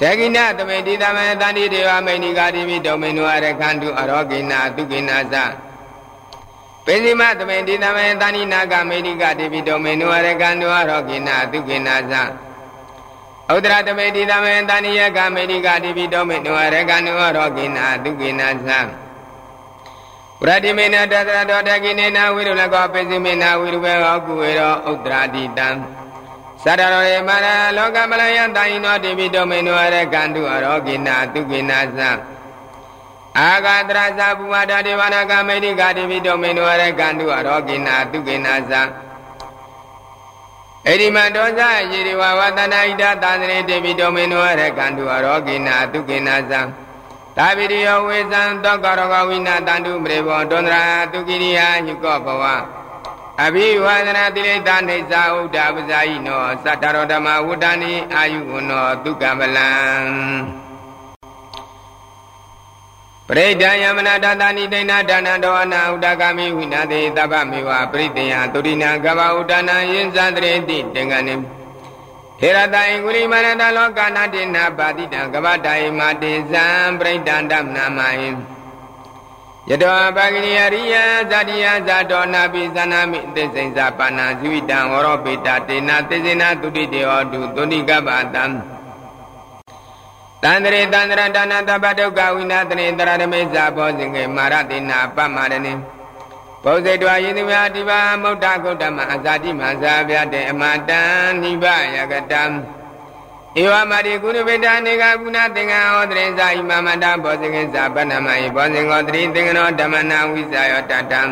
တေကိနသမေတိတမေတန္တိဒေဝမေနိကာတိပိတုံမေနုရကန္တုအရောကိနာတုကိနာဇံ ပေစီမသမေတိသမေတာဏိနာကမေတိကတိပိတောမေနုရကံတောရောကိနာသုကိနာဇဥဒ္ဒရသမေတိသမေတာဏိယကမေတိကတိပိတောမေနုရကံတောရောကိနာသုကိနာဇပရတိမေနတတရတောတကိနေနဝိရုလကောပေစီမေနဝိရုဘေဟောကုဝေရောဥဒ္ဒရာတိတံသတ္တရောေမရလောကမလယတာယိနောတိပိတောမေနုရကံတောရောကိနာသုကိနာဇ အာဂတရဇဘူဝတဒေဝနာကမေတိကာတိပိတောမေနဝရကန္တုအရောကိနာတုကိနာဇအေဒီမတောဇယေရိဝဝတနာဣဒသာသနေတေပိတောမေနဝရကန္တုအရောကိနာတုကိနာဇသာပိရိယောဝေဇံတောကရောဂဝိနာတန္တုမရေဘောတောန္တရာတုကိရိယာညုကောဘဝအဘိဝါဒနာတိလိတာနေသာဥဒ္ဒပဇာယိနောသတ္တရောဓမ္မဝုဒ္ဒနိအာယုဝနောဒုက္ကမလံ ပရိဒံယမနာတတနိဒိဏဒါနတောအနာဥဒကမိဝိနာတိသဗ္ဗမေဝပရိတေယသုရိနာကဗဥဒနာယင်ဇန္တရေတိတင်္ဂနိထေရတံကုလိမနတလောကနာတိနာပါတိတံကဗတိုင်မာတေဇံပရိဒံဓမ္မနာမယင်ယတောပဂရိယရိယဇာတိယဇာတောနာပိဇာနာမိသစ္စိန်ဇာပါဏာဇိဝိတံဝရောပိတာတေနာသေဇေနာတုတိတေဟောတုသုတိကပ္ပတံ တန္တရေတန္တရဒါနတပဒုက္ခဝိနာတနေတရဓမေဇာဘောဇင်ကေမာရတိနာပမရဏိဘုဇေတဝယေသူမြာတိပါမုဒ္ဒဂုတ်တမအဇာတိမဇာဗျတေအမတံနိဗ္ဗယကတံဧဝမတိကုဏဗေဒနေကကုဏသင်္ကံဩတရေဇာဣမမတဘောဇင်ကေဇာပဏမယဘောဇင်ကောတရိသင်္ကနောဓမ္မနာဝိဇာယောတတံ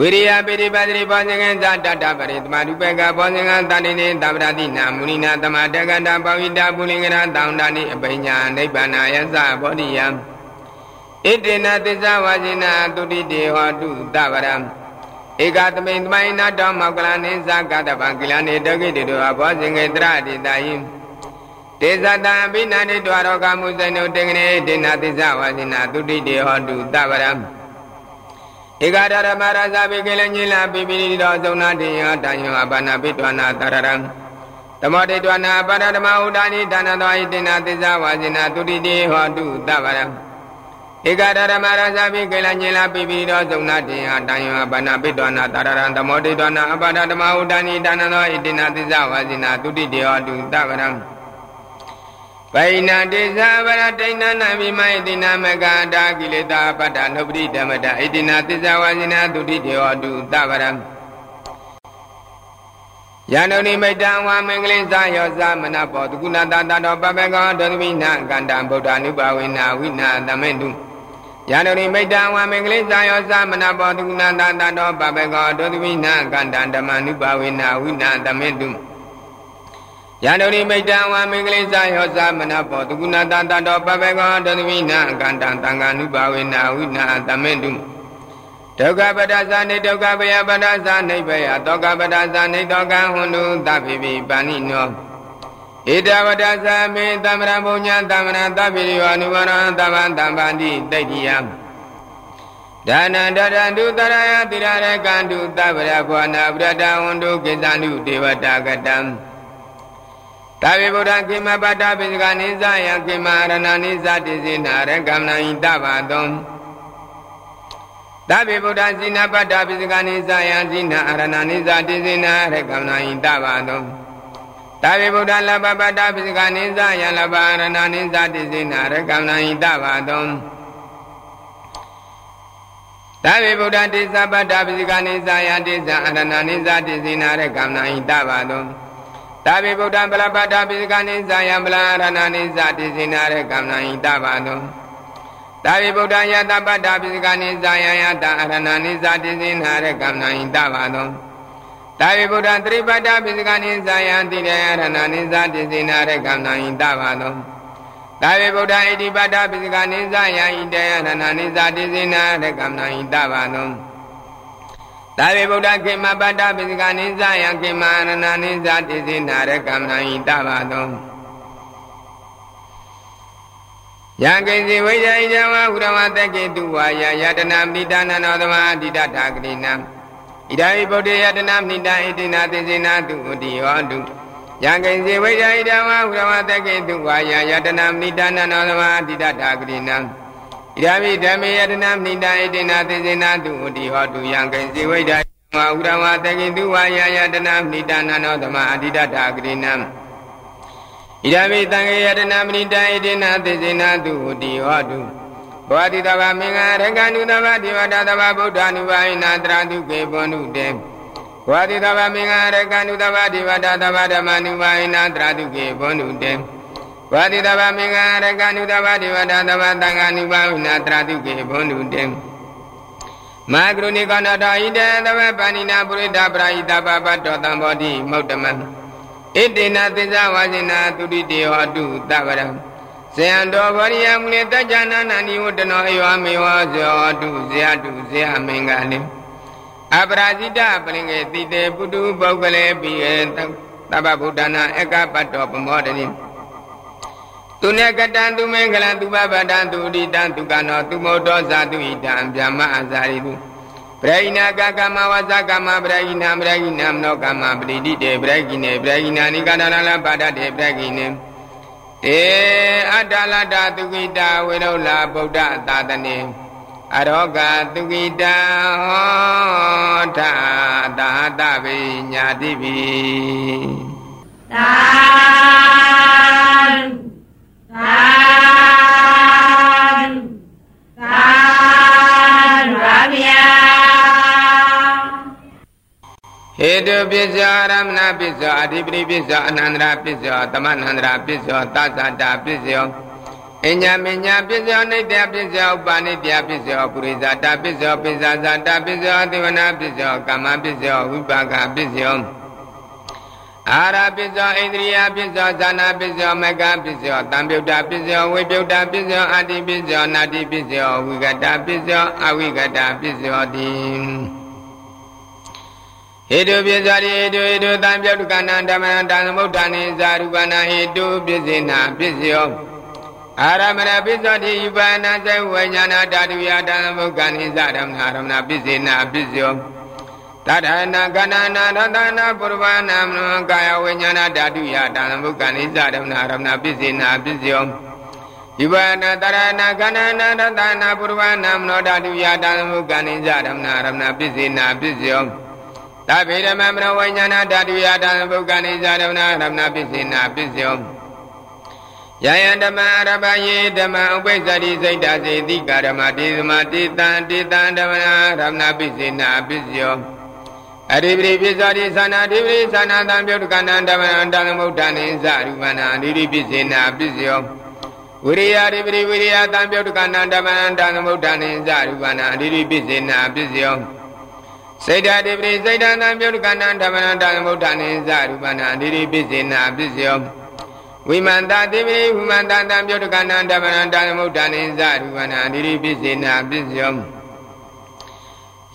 ဝိရိယပိရိပတိဘောဇင်ကဇာတတပရိသမာဓုပေကဘောဇင်ကတဏိနေသဗ္ဗရတိနာမုနိနာသမတကတပဝိတာပုလိငရတောင်တနိအပိညာနိဗ္ဗာနယသဘောဓိယံဣတိနာသစ္စာဝါဇိနာတုတိတေဟောတုတဗရံဧကသမိန်သမိုင်းနာတောမောကလနိသကတပံကိလနိတကိတေတောဘောဇင်ကေတရတိတယိတေဇတံဘိနာတိတဝရောကမုဇိနုတေငနေတေနာသစ္စာဝါဇိနာတုတိတေဟောတုတဗရံ ဧကဒရမရဇဘိကေလညိလာပိပိရိတောသုံနာတိယတညောအဘာနာပိတဝနာတရရံသမောတိတဝနာပါရဓမ္မဥဒာနိဒါနသောဣတိနာသစ္စာဝါစိနာတုတိတိဟောတုတဗရံဧကဒရမရဇဘိကေလညိလာပိပိရိတောသုံနာတိယတညောအဘာနာပိတဝနာတရရံသမောတိတဝနာအဘာဓမ္မဥဒာနိဒါနသောဣတိနာသစ္စာဝါစိနာတုတိတိဟောတုတဗရံပ ဗိဏတိဇာဝရတိဏနာမိမဣတိနာမကတာကိလေသာပတ္တနုပတိဓမ္မတဣတိနာသစ္စာဝါစိနာတုတိတေဟောတုသဗရံယန္တုနိမိတ်တံဝါမင်္ဂလိဇာယောဇာမနဘောတကုဏတတတောပပေကောဒုသမိနာကန္တံဗုဒ္ဓ ानु ပါဝိနာဝိနာသမေတုယန္တုနိမိတ်တံဝါမင်္ဂလိဇာယောဇာမနဘောတကုဏတတတောပပေကောဒုသမိနာကန္တံဓမ္မ ानु ပါဝိနာဝိနာသမေတု ယန္တုရိမိတ်တံဝါမင်္ဂလိစာယောသမနဘောတကုဏတတတောပပေကောတသမိနာအကန္တံတံဃာနုပါဝေနာဝိနာတမေတုဒုက္ခပဒသနေဒုက္ခပယပဒသနေဘယတောကပဒသနေတောကဟွန်တုသဗ္ဗိပိပါဏိနောဣဒဝဒသမေသမရဘုံညာသမရသဗ္ဗိယောအနုဝရံသဗ္ဗံတမ္ပန္တိတိတ်တိယဒါနန္တရန္တုတရယတိရရကန္တုသဗ္ဗရဘောနာပရတဝန္တုကိသန္တုဒေဝတာကတံ သာဝေဗုဒ္ဓကိမပတ္တပိစကနိသယံကိမရဏနိသတိစေနာရကမ္မဏိတဘာတောသာဝေဗုဒ္ဓစိနာပတ္တပိစကနိသယံစိနာအရဏနိသတိစေနာရကမ္မဏိတဘာတောသာဝေဗုဒ္ဓလဘပတ္တပိစကနိသယံလဘရဏနိသတိစေနာရကမ္မဏိတဘာတောသာဝေဗုဒ္ဓတိသပတ္တပိစကနိသယံတိသအရဏနိသတိစေနာရကမ္မဏိတဘာတော သာဝိဗုဒ္ဓပလပတ္တပိစကနိဇာယံပလာရဏနိဇာတိစိနာရကမ္နဟိတဘာနောသာဝိဗုဒ္ဓယတပတ္တပိစကနိဇာယံယတအရဏနိဇာတိစိနာရကမ္နဟိတဘာနောသာဝိဗုဒ္ဓသရိပတ္တပိစကနိဇာယံတိရယရဏနိဇာတိစိနာရကမ္နဟိတဘာနောသာဝေဗုဒ္ဓဣတိပတ္တပိစကနိဇာယံဣတေယရဏနိဇာတိစိနာရကမ္နဟိတဘာနော သာဝေဗုဒ္ဓခေမပတ္တပိစကနိသယခေမရဏနိသတိစိနာရကမ္မဏိတဘာသောယံကိစီဝိဇိဇဝဟုရဝတကေတုဝါယယတနာမိတာနနောသမအတိတထာဂရိနံဣဒာဝိဗုဒ္ဓယတနာမိတာဣတိနာသိစိနာတုဥတိဟောတုယံကိစီဝိဇိဇဝဟုရဝတကေတုဝါယယတနာမိတာနနောသမအတိတထာဂရိနံ ဣဒာမိဓမ္မေယတနာမိတာဣတိနာသေစေနာတုဥတိဟောတုယံကိဇေဝိဒာဝဥရဝတကိတုဝါယာယတနာမိတာနာနောသမအတိတတာဂရိနံဣဒာမိတံခေယတနာမဏိတာဣတိနာသေစေနာတုဥတိဟောတုဘောတိတဗမင်္ဂရကနုတဗဒေဝတာတဗဗုဒ္ဓ ानु ဘာယနာတရာတုကေဘောနုတေဘောတိတဗမင်္ဂရကနုတဗဒေဝတာတဗဓမ္မ ानु ဘာယနာတရာတုကေဘောနုတေ ဝတိတဗမင်္ဂရကနုတဗဒေဝတာတဗသံဃာနုဘာဝနာတရာတုကေဘောနုတေမဂရုဏိကနာတာဣတေသဝပဏိနာပုရိဒပရာဟိတပပတောတံဘောတိမௌတမံဣတေနသစ္စာဝါစိနာသူတိတေဟောတုတဗရံဇယံတော်ဗရိယမုနိတကြနာနာနိဝတ္တနောအယောမေဝဇောတုဇယတုဇယမင်္ဂလိအပရာဇိတပလင်္ကေတိတေပုတုပုဂ္ဂလေပိယေသဗ္ဗဗုဒ္ဓနာအကပတ္တောပမောတနိ သူနေကတံသူမင်္ဂလံသူပပတံသူဣတံသူကနောသူမောတောဇာတုဣတံဗျမအဇာရိတုပရိဏကကမဝဇကမပရိဏပရိဏမနောကမပရိတိတေပရိကိနေပရိဏနိကတနာလပါဒတေပရိကိနေတေအတ္တလတ္တသူကိတဝေရုလာဗုဒ္ဓသာတနေအရောဂသူကိတဟောထာတာတဗိညာတိပိသာသာသာရဗျာ ဟေတုပစ္စယရမဏပစ္စယအဓိပတိပစ္စယအနန္တရာပစ္စယသမဏန္တရာပစ္စယသသတာပစ္စယအညာမညာပစ္စယနိတ္တပစ္စယဥပါနိတ္တပစ္စယပုရိသတာပစ္စယပိစ္ဆာဇာတာပစ္စယသေဝနာပစ္စယကာမပစ္စယဝိပါကပစ္စယ အာရပစ္စယဣန္ဒြိယပစ္စယဇာနာပစ္စယမကပစ္စယတံပြုတ်တာပစ္စယဝိပြုတ်တာပစ္စယအာတိပစ္စယနာတိပစ္စယဝိကတာပစ္စယအဝိကတာပစ္စယတိဟေတုပစ္စရိဟေတုဟေတုတံပြုတ်ကဏဓမ္မတံသမုဋ္ဌာနိဇာရုပနာဟေတုပစ္စေနာပစ္စယအာရမဏပစ္စတိယူပနာစေဝိညာဏဓာတုယတံသမုဋ္ဌာနိဇာရမဏရမဏပစ္စေနာပစ္စယော တထနာကဏနာရတနာပုရဝနာမနောကာယဝိညာဏဓာတုယတံမုက္ကနိစ္စရမနာရမနာပစ္စေနာပစ္စယောဒီဝနာတရဏကဏနာရတနာပုရဝနာမနောဓာတုယတံမုက္ကနိစ္စရမနာရမနာပစ္စေနာပစ္စယောသဗ္ဗေဓမ္မမနောဝိညာဏဓာတုယတံမုက္ကနိစ္စရမနာရမနာပစ္စေနာပစ္စယောယယဓမ္မအရဘယေဓမ္မဥပိစ္ဆတိစိတ်တစေတိကာဓမ္မတေသမတေတံတေတံဓမ္မနာရမဏပိစေနာပိစယော အရိပရိပိစ္ဆတိသနာတိပရိသနာတံပြုတ်ကန္တံဓမ္မနာတံသမုဒ္ဒနိသရူပနာအရိပိစေနာပိစယောဝိရိယရိပရိဝိရိယတံပြုတ်ကန္တံဓမ္မနာတံသမုဒ္ဒနိသရူပနာအရိပိစေနာပိစယောစေတတိပရိစေတံတံပြုတ်ကန္တံဓမ္မနာတံသမုဒ္ဒနိသရူပနာအရိပိစေနာပိစယောဝိမန္တတိပိဝိမန္တတံပြုတ်ကန္တံဓမ္မနာတံသမုဒ္ဒနိသရူပနာအရိပိစေနာပိစယော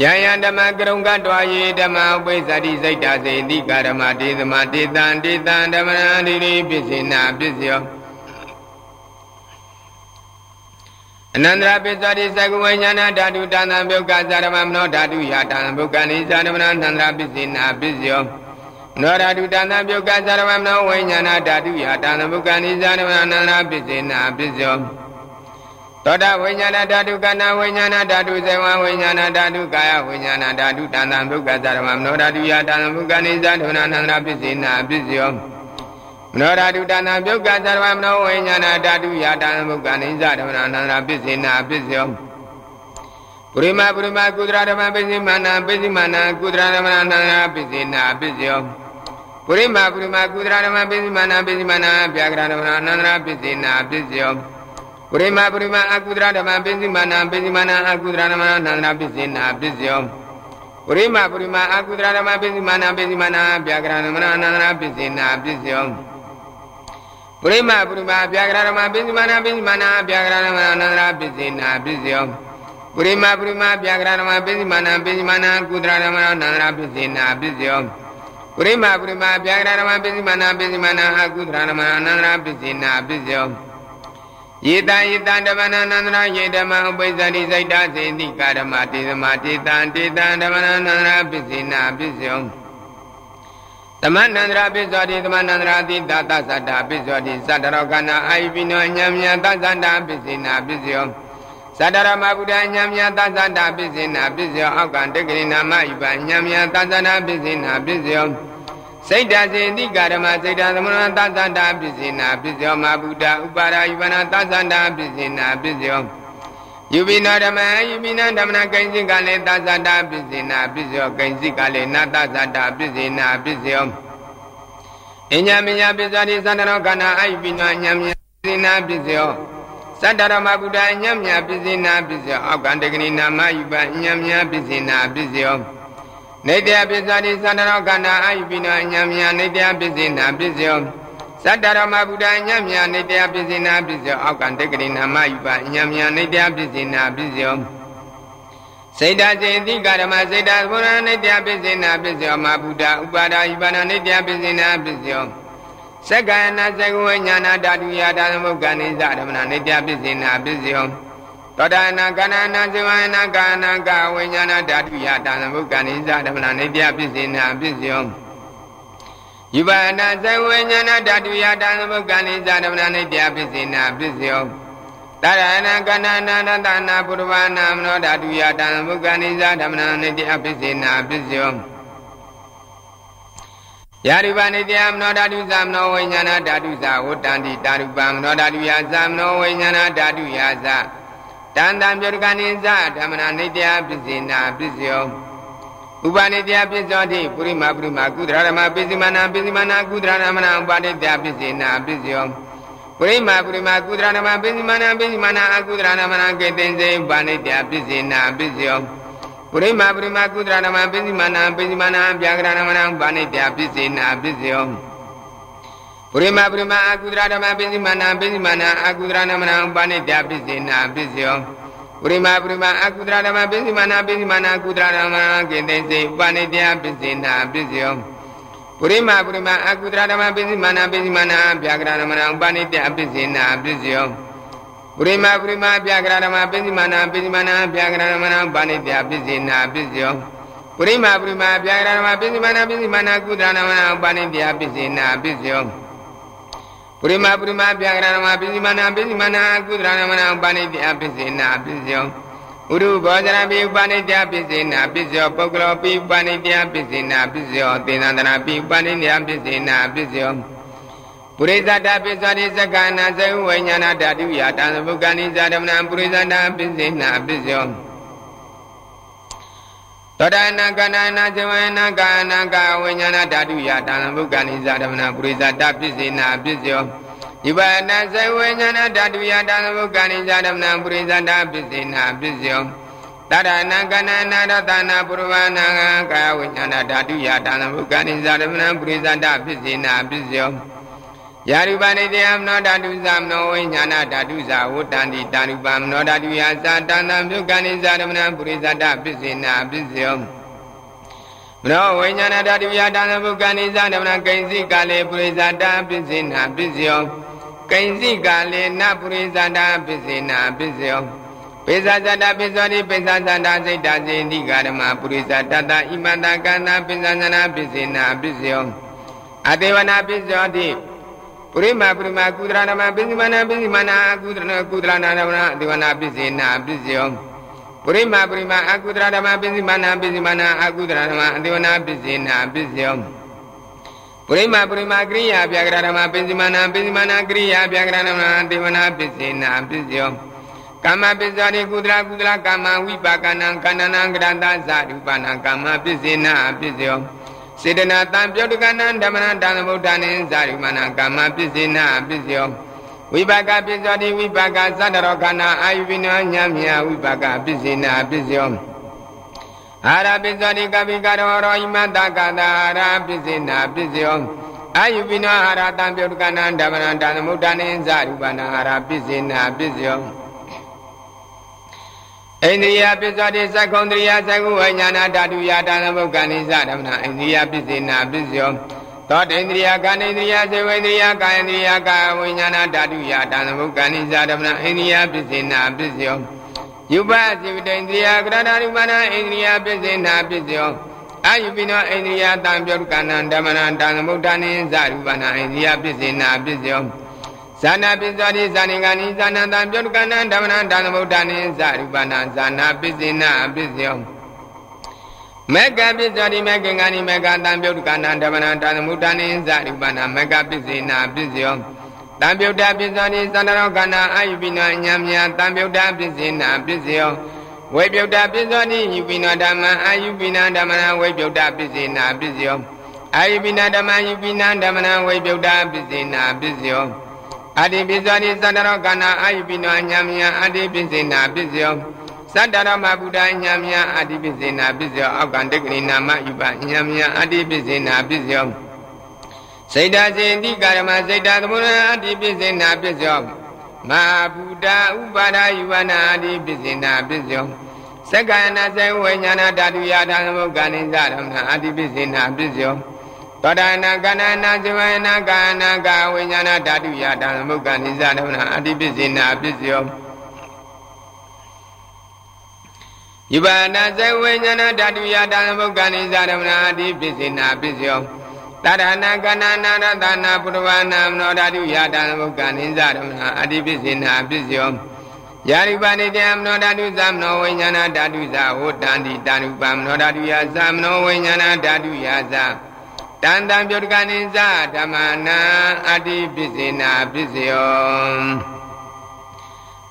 ယယဓမ္မကရုံကတွာယေဓမ္မဥပိသတိစိတ်တစေတိကာဓမ္မတေသမတေတံတေတံဓမ္မနာတိရိပစ္စေနာပစ္စယောအနန္တရပစ္စတိသကဝိညာဏဓာတုတဏံဘုက္ခဇာရမမနောဓာတုယတံဘုက္ခနိဇာနမနာနန္တရပစ္စေနာပစ္စယောနောဓာတုတဏံဘုက္ခဇာရမမနောဝိညာဏဓာတုယတံဘုက္ခနိဇာနမနာနန္တရပစ္စေနာပစ္စယော သောတာဝိညာဏဓာတုကနာဝိညာဏဓာတုဇေဝဝိညာဏဓာတုကာယဝိညာဏဓာတုတဏ္ဍဘုက္ခသရမမနောဓာတုယတံဘုက္ခနိဇာဒုနာနန္ဒရာပစ္စေနာပစ္စယောမနောဓာတုတဏ္ဍဘုက္ခသရမမနောဝိညာဏဓာတုယတံဘုက္ခနိဇာဒုနာနန္ဒရာပစ္စေနာပစ္စယောပုရိမပုရိမကုသရဓမ္မပစ္စိမာနာပစ္စိမာနာကုသရဓမ္မနန္ဒရာပစ္စေနာပစ္စယောပုရိမပုရိမကုသရဓမ္မပစ္စိမာနာပစ္စိမာနာဗျာကရဓမ္မနန္ဒရာပစ္စေနာပစ္စယော ပုရိမပုရိမအကုဒရဓမ္မပိစိမာနာပိစိမာနာအကုဒရဓမ္မနန္ဒနာပိစိနာပိစယောပုရိမပုရိမအကုဒရဓမ္မပိစိမာနာပိစိမာနာဗျာကရဓမ္မနန္ဒနာပိစိနာပိစယောပုရိမပုရိမဗျာကရဓမ္မပိစိမာနာပိစိမာနာဗျာကရဓမ္မနန္ဒနာပိစိနာပိစယောပုရိမပုရိမဗျာကရဓမ္မပိစိမာနာပိစိမာနာကုဒရဓမ္မနန္ဒနာပိစိနာပိစယောပုရိမပုရိမဗျာကရဓမ္မပိစိမာနာပိစိမာနာအကုဒရဓမ္မနန္ဒနာပိစိနာပိစယော ယေတယေတဓမ္မနာနန္ဒရာယေဓမ္မဥပိစ္ဆတိစိတ်တစေတိကာဓမ္မတေသမတေတံတေတံဓမ္မနာနန္ဒရာပစ္စေနာပစ္စယောသမနန္ဒရာပစ္စောတိသမနန္ဒရာတိတသသတ္တပစ္စောတိသတ္တရောကနာအာယိပိနောညံမြသသတ္တပစ္စေနာပစ္စယောသတ္တရမဗုဒ္ဓညံမြသသတ္တပစ္စေနာပစ္စယောအောက်ကံတက္ကိနာမယုပညံမြသသတ္တပစ္စေနာပစ္စယော စိတ်တစေတိကာဓမ္မစိတ်တသမဏသသန္တာပစ္စေနာပစ္စယောမဗုဒ္ဓဥပါရာယုဝနာသသန္တာပစ္စေနာပစ္စယောယူပိနာဓမ္မယူပိနာဓမ္မနာကိဉ္စိကလည်းသသန္တာပစ္စေနာပစ္စယောကိဉ္စိကလည်းနာသသန္တာပစ္စေနာပစ္စယောအညာမညာပစ္စာတိသန္တရောကနာအယုပိနာညံမြပစ္စေနာပစ္စယောသတ္တရမဗုဒ္ဓညံမြပစ္စေနာပစ္စယောအောက်ကံတကနိနာမယူပညံမြပစ္စေနာပစ္စယော နေတ္တပစ္စာတိသန္တရောကန္နာအာယုပိနောအညံမြာနေတ္တပစ္စေနာပစ္စယောသတ္တရမဗုဒ္ဓအညံမြာနေတ္တပစ္စေနာပစ္စယောအောက်ကံတက္ကရိနာမယူပါအညံမြာနေတ္တပစ္စေနာပစ္စယောစေတစေတိကာရမစေတသမုရနေတ္တပစ္စေနာပစ္စယောမဗုဒ္ဓဥပါဒာယုပါဏနေတ္တပစ္စေနာပစ္စယောသက္ကယနာသက္ကဝိညာဏဓာတုယဓာသမုက္ကနိသဓမ္မနာနေတ္တပစ္စေနာပစ္စယော သောတာနာကနာနာဇဝနာကာနာကဝိညာဏဓာတုယတံသမုက္ကနိစ္စဓမ္မနာနေပြပစ္စေနာပစ္စယောယူပါဏဇဝိညာဏဓာတုယတံသမုက္ကနိစ္စဓမ္မနာနေပြပစ္စေနာပစ္စယောတရဏကနာနာနတနာပုရဝနာမနောဓာတုယတံသမုက္ကနိစ္စဓမ္မနာနေပြပစ္စေနာပစ္စယောယာရုပနိတယမနောဓာတုသမနောဝိညာဏဓာတုသဝတ္တန္တိတာရုပမနောဓာတုယသမနောဝိညာဏဓာတုယသ တန်တံပြုတ်ကနိစ္စဓမ္မနာနိတ္တပစ္စေနာပစ္စယောဥပါနိတ္တပစ္စောတိပုရိမပုရိမကုသရဓမ္မပစ္စည်းမနာပစ္စည်းမနာကုသရဓမ္မနာဥပါနိတ္တပစ္စေနာပစ္စယောပုရိမပုရိမကုသရဓမ္မပစ္စည်းမနာပစ္စည်းမနာအကုသရဓမ္မနာကေတင်စေဥပါနိတ္တပစ္စေနာပစ္စယောပုရိမပုရိမကုသရဓမ္မပစ္စည်းမနာပစ္စည်းမနာဗျာကရဓမ္မနာဥပါနိတ္တပစ္စေနာပစ္စယော ပုရိမပုရိမအကုဒရဓမ္မပိစိမနာပိစိမနာအကုဒရနမနာဥပနိတ္တပိစိနာပိစယောပုရိမပုရိမအကုဒရဓမ္မပိစိမနာပိစိမနာကုဒရဓမ္မကိတေစေဥပနိတ္တပိစိနာပိစယောပုရိမပုရိမအကုဒရဓမ္မပိစိမနာပိစိမနာဗျာကရဓမ္မနာဥပနိတ္တပိစိနာပိစယောပုရိမပုရိမဗျာကရဓမ္မပိစိမနာပိစိမနာဗျာကရဓမ္မနာဥပနိတ္တပိစိနာပိစယောပုရိမပုရိမဗျာကရဓမ္မပိစိမနာပိစိမနာကုဒရဓမ္မနာဥပနိတ္တပိစိနာပိစယော ပုရိမပုရိမပြာကရဏမပိစိမနာပိစိမနာကုသရဏမနာဥပနိတ္တပိစေနာပိစယောဥရုဘောဇရပိဥပနိတ္တပိစေနာပိစယောပုဂ္ဂလောပိဥပနိတ္တပိစေနာပိစယောသေနန္တနာပိဥပနိတ္တပိစေနာပိစယောပပုရိသတာပိစ္ဆတိသက္ကနာဇေဝိညာဏဓာတုယတံဘုက္ကနိဇာဓမ္မနပုရိသတာပိစ္ဆေနာပိစ္ဆော သောတာနာကနာနာဇဝနာကာနာကာဝိညာဏဓာတုယတံဘုက္ကနိဇာဓမ္မနပုရိသတာပိစ္ဆေနာပိစ္ဆောဒီပါဏဇေဝညာဏဓာတုယတံဘုက္ကနိဇာဓမ္မနပုရိသတာပိစ္ဆေနာပိစ္ဆောတရဏကနနာရတနာပုရဝနာကာယဝိညာဏဓာတုယတံဘုက္ကနိဇာဓမ္မနပုရိသတာပိစ္ဆေနာပိစ္ဆောယာ ရုပနိတေယမနောဓာတုသမနောဝိညာဏဓာတုဇာဝတ္တန္တိတာရုပမနောဓာတုယာသာတန္တံပြုကနိဇာရမဏပုရိသတပစ္စေနာပစ္စယောမနောဝိညာဏဓာတုယာတန္တပုကနိဇာရမဏကိဉ္စီကာလေပုရိသတပစ္စေနာပစ္စယောကိဉ္စီကာလေနပုရိသတပစ္စေနာပစ္စယောပိဇာဇတပိဇောတိပိဇာဇတစိတ်တစေတိကာရမပုရိသတတဣမတကန္နာပိဇာဇနာပစ္စေနာပစ္စယောအတေဝနာပစ္စယောတိ ပုရိမာပုရိမာကုသရနာမပိစိမနာပိစိမနာအကုသရကုသရနာရမနာအတိဝနာပိစိနာပိစိယောပုရိမာပုရိမာအကုသရဓမ္မပိစိမနာပိစိမနာအကုသရဓမ္မအတိဝနာပိစိနာပိစိယောပုရိမာပုရိမာကရိယာပြဂရဓမ္မပိစိမနာပိစိမနာကရိယာပြဂရဓမ္မအတိဝနာပိစိနာပိစိယောကာမပစ္စာရိကုသလကုသလကာမဝိပါကနံကန္နနံကရတသရူပနာကာမပစ္စေနာပစ္စယော စေတနာတံပြုတ်တကနံဓမ္မနတံသမုဒ္ဒနိဇာရိမနာကာမပစ္စေနာပစ္စယောဝိပါကပစ္စောတိဝိပါကသတ္တရောခဏအာယုပိနောညမြဝိပါကပစ္စေနာပစ္စယောအာရပစ္စောတိကပိကရောရောဣမတကတာအာရပစ္စေနာပစ္စယောအာယုပိနောအာရတံပြုတ်တကနံဓမ္မနတံသမုဒ္ဒနိဇာရိမနာအာရပစ္စေနာပစ္စယော အိန္ဒိယပစ္စောတိသက္ကုံတရိယသက္ကုဝိညာဏဓာတုယာတနဘုက္ကနိသဓမ္မနာအိန္ဒိယပစ္စေနာပစ္စယောသောတေန္ဒိယကာနေန္ဒိယစေဝိန္ဒိယကာယန္ဒိယကာဝိညာဏဓာတုယာတနဘုက္ကနိသဓမ္မနာအိန္ဒိယပစ္စေနာပစ္စယောယုပစိဝတေန္ဒိယကရဏရူပနာအိန္ဒိယပစ္စေနာပစ္စယောအာယုပိနောအိန္ဒိယတံပြောကဏံဓမ္မနာတံသမုဒ္ဒနိသရူပနာအိန္ဒိယပစ္စေနာပစ္စယော ဇာနာပစ္စာတိဇာနိကနိဇာနတံပြုတ်ကဏံဓမ္မနာဒါနဗုဒ္ဓနိဇာရူပနာဇာနာပစ္စေနာပစ္စယောမေကပစ္စာတိမေကင်္ဂနိမေကတံပြုတ်ကဏံဓမ္မနာဒါနဗုဒ္ဓနိဇာရူပနာမေကပစ္စေနာပစ္စယောတံပြုတ်တာပစ္စာတိသန္တရောကဏအာယုပိနအညာမြာတံပြုတ်တာပစ္စေနာပစ္စယောဝေပြုတ်တာပစ္စောတိယူပိနဓမ္မအာယုပိနဓမ္မနာဝေပြုတ်တာပစ္စေနာပစ္စယောအာယုပိနဓမ္မယူပိနဓမ္မနာဝေပြုတ်တာပစ္စေနာပစ္စယော အတိပိဇာတိသတ္တရောကနာအာယုပိနောအညာမြာအတိပိစေနာပိစယောသတ္တရမဗုဒ္ဓအညာမြာအတိပိစေနာပိစယောအောက်ကံတက္ကရိနာမယူပအညာမြာအတိပိစေနာပိစယောစိတ်ဓာစေတိကာရမစိတ်ဓာသမုဒ္ဒအတိပိစေနာပိစယောမဟာဗုဒ္ဓဥပါဒယူဝနာအတိပိစေနာပိစယောသက္ကနာစေဝိညာဏဓာတုယာထာသမုဂ္ဂနိဇရမဏအတိပိစေနာပိစယော သောတာနာကဏနာဇဝနာကာနာကာဝိညာဏဓာတုယတံမုက္ကနိဇာနအတိပစ္စေနာပစ္စယောယုဘာနာဇဝိညာဏဓာတုယတံမုက္ကနိဇာနအတိပစ္စေနာပစ္စယောတရဏကဏနာရတနာပုရဝနာမနောဓာတုယတံမုက္ကနိဇာနအတိပစ္စေနာပစ္စယောယာရိပါဏိတေမနောဓာတုသမနောဝိညာဏဓာတုဇဝတ္တန္တိတာနုပမနောဓာတုယသမနောဝိညာဏဓာတုယသ တန်တံပြုတ်ကနိစ္စဓမ္မနာအတ္တိပစ္စေနာပစ္စယော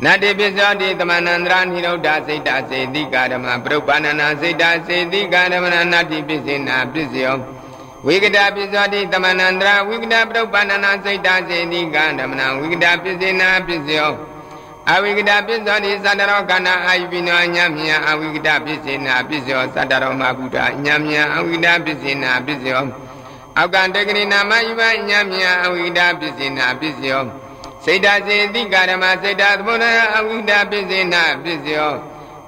နတ္တိပစ္စောတိသမဏန္တရာနိရုဒ္ဓစိတ်တစေတိကာဓမ္မပရုပ္ပန္နနာစိတ်တစေတိကာဓမ္မနာနတ္တိပစ္စေနာပစ္စယောဝိကတပစ္စောတိသမဏန္တရာဝိကတပရုပ္ပန္နနာစိတ်တစေတိကာဓမ္မနာဝိကတပစ္စေနာပစ္စယောအဝိကတပစ္စောတိသတ္တရောကနာအာယုပိနောအညမြအဝိကတပစ္စေနာပစ္စယောသတ္တရောမဗုဒ္ဓအညမြအဝိကတပစ္စေနာပစ္စယော အောက်ကံတက္ကရိနာမယုဘညမြအဝိဒပစ္စေနာပစ္စယောစိတ်ဓာစေတိကာရမစိတ်ဓာသမုဒ္ဒအဝိဒပစ္စေနာပစ္စယော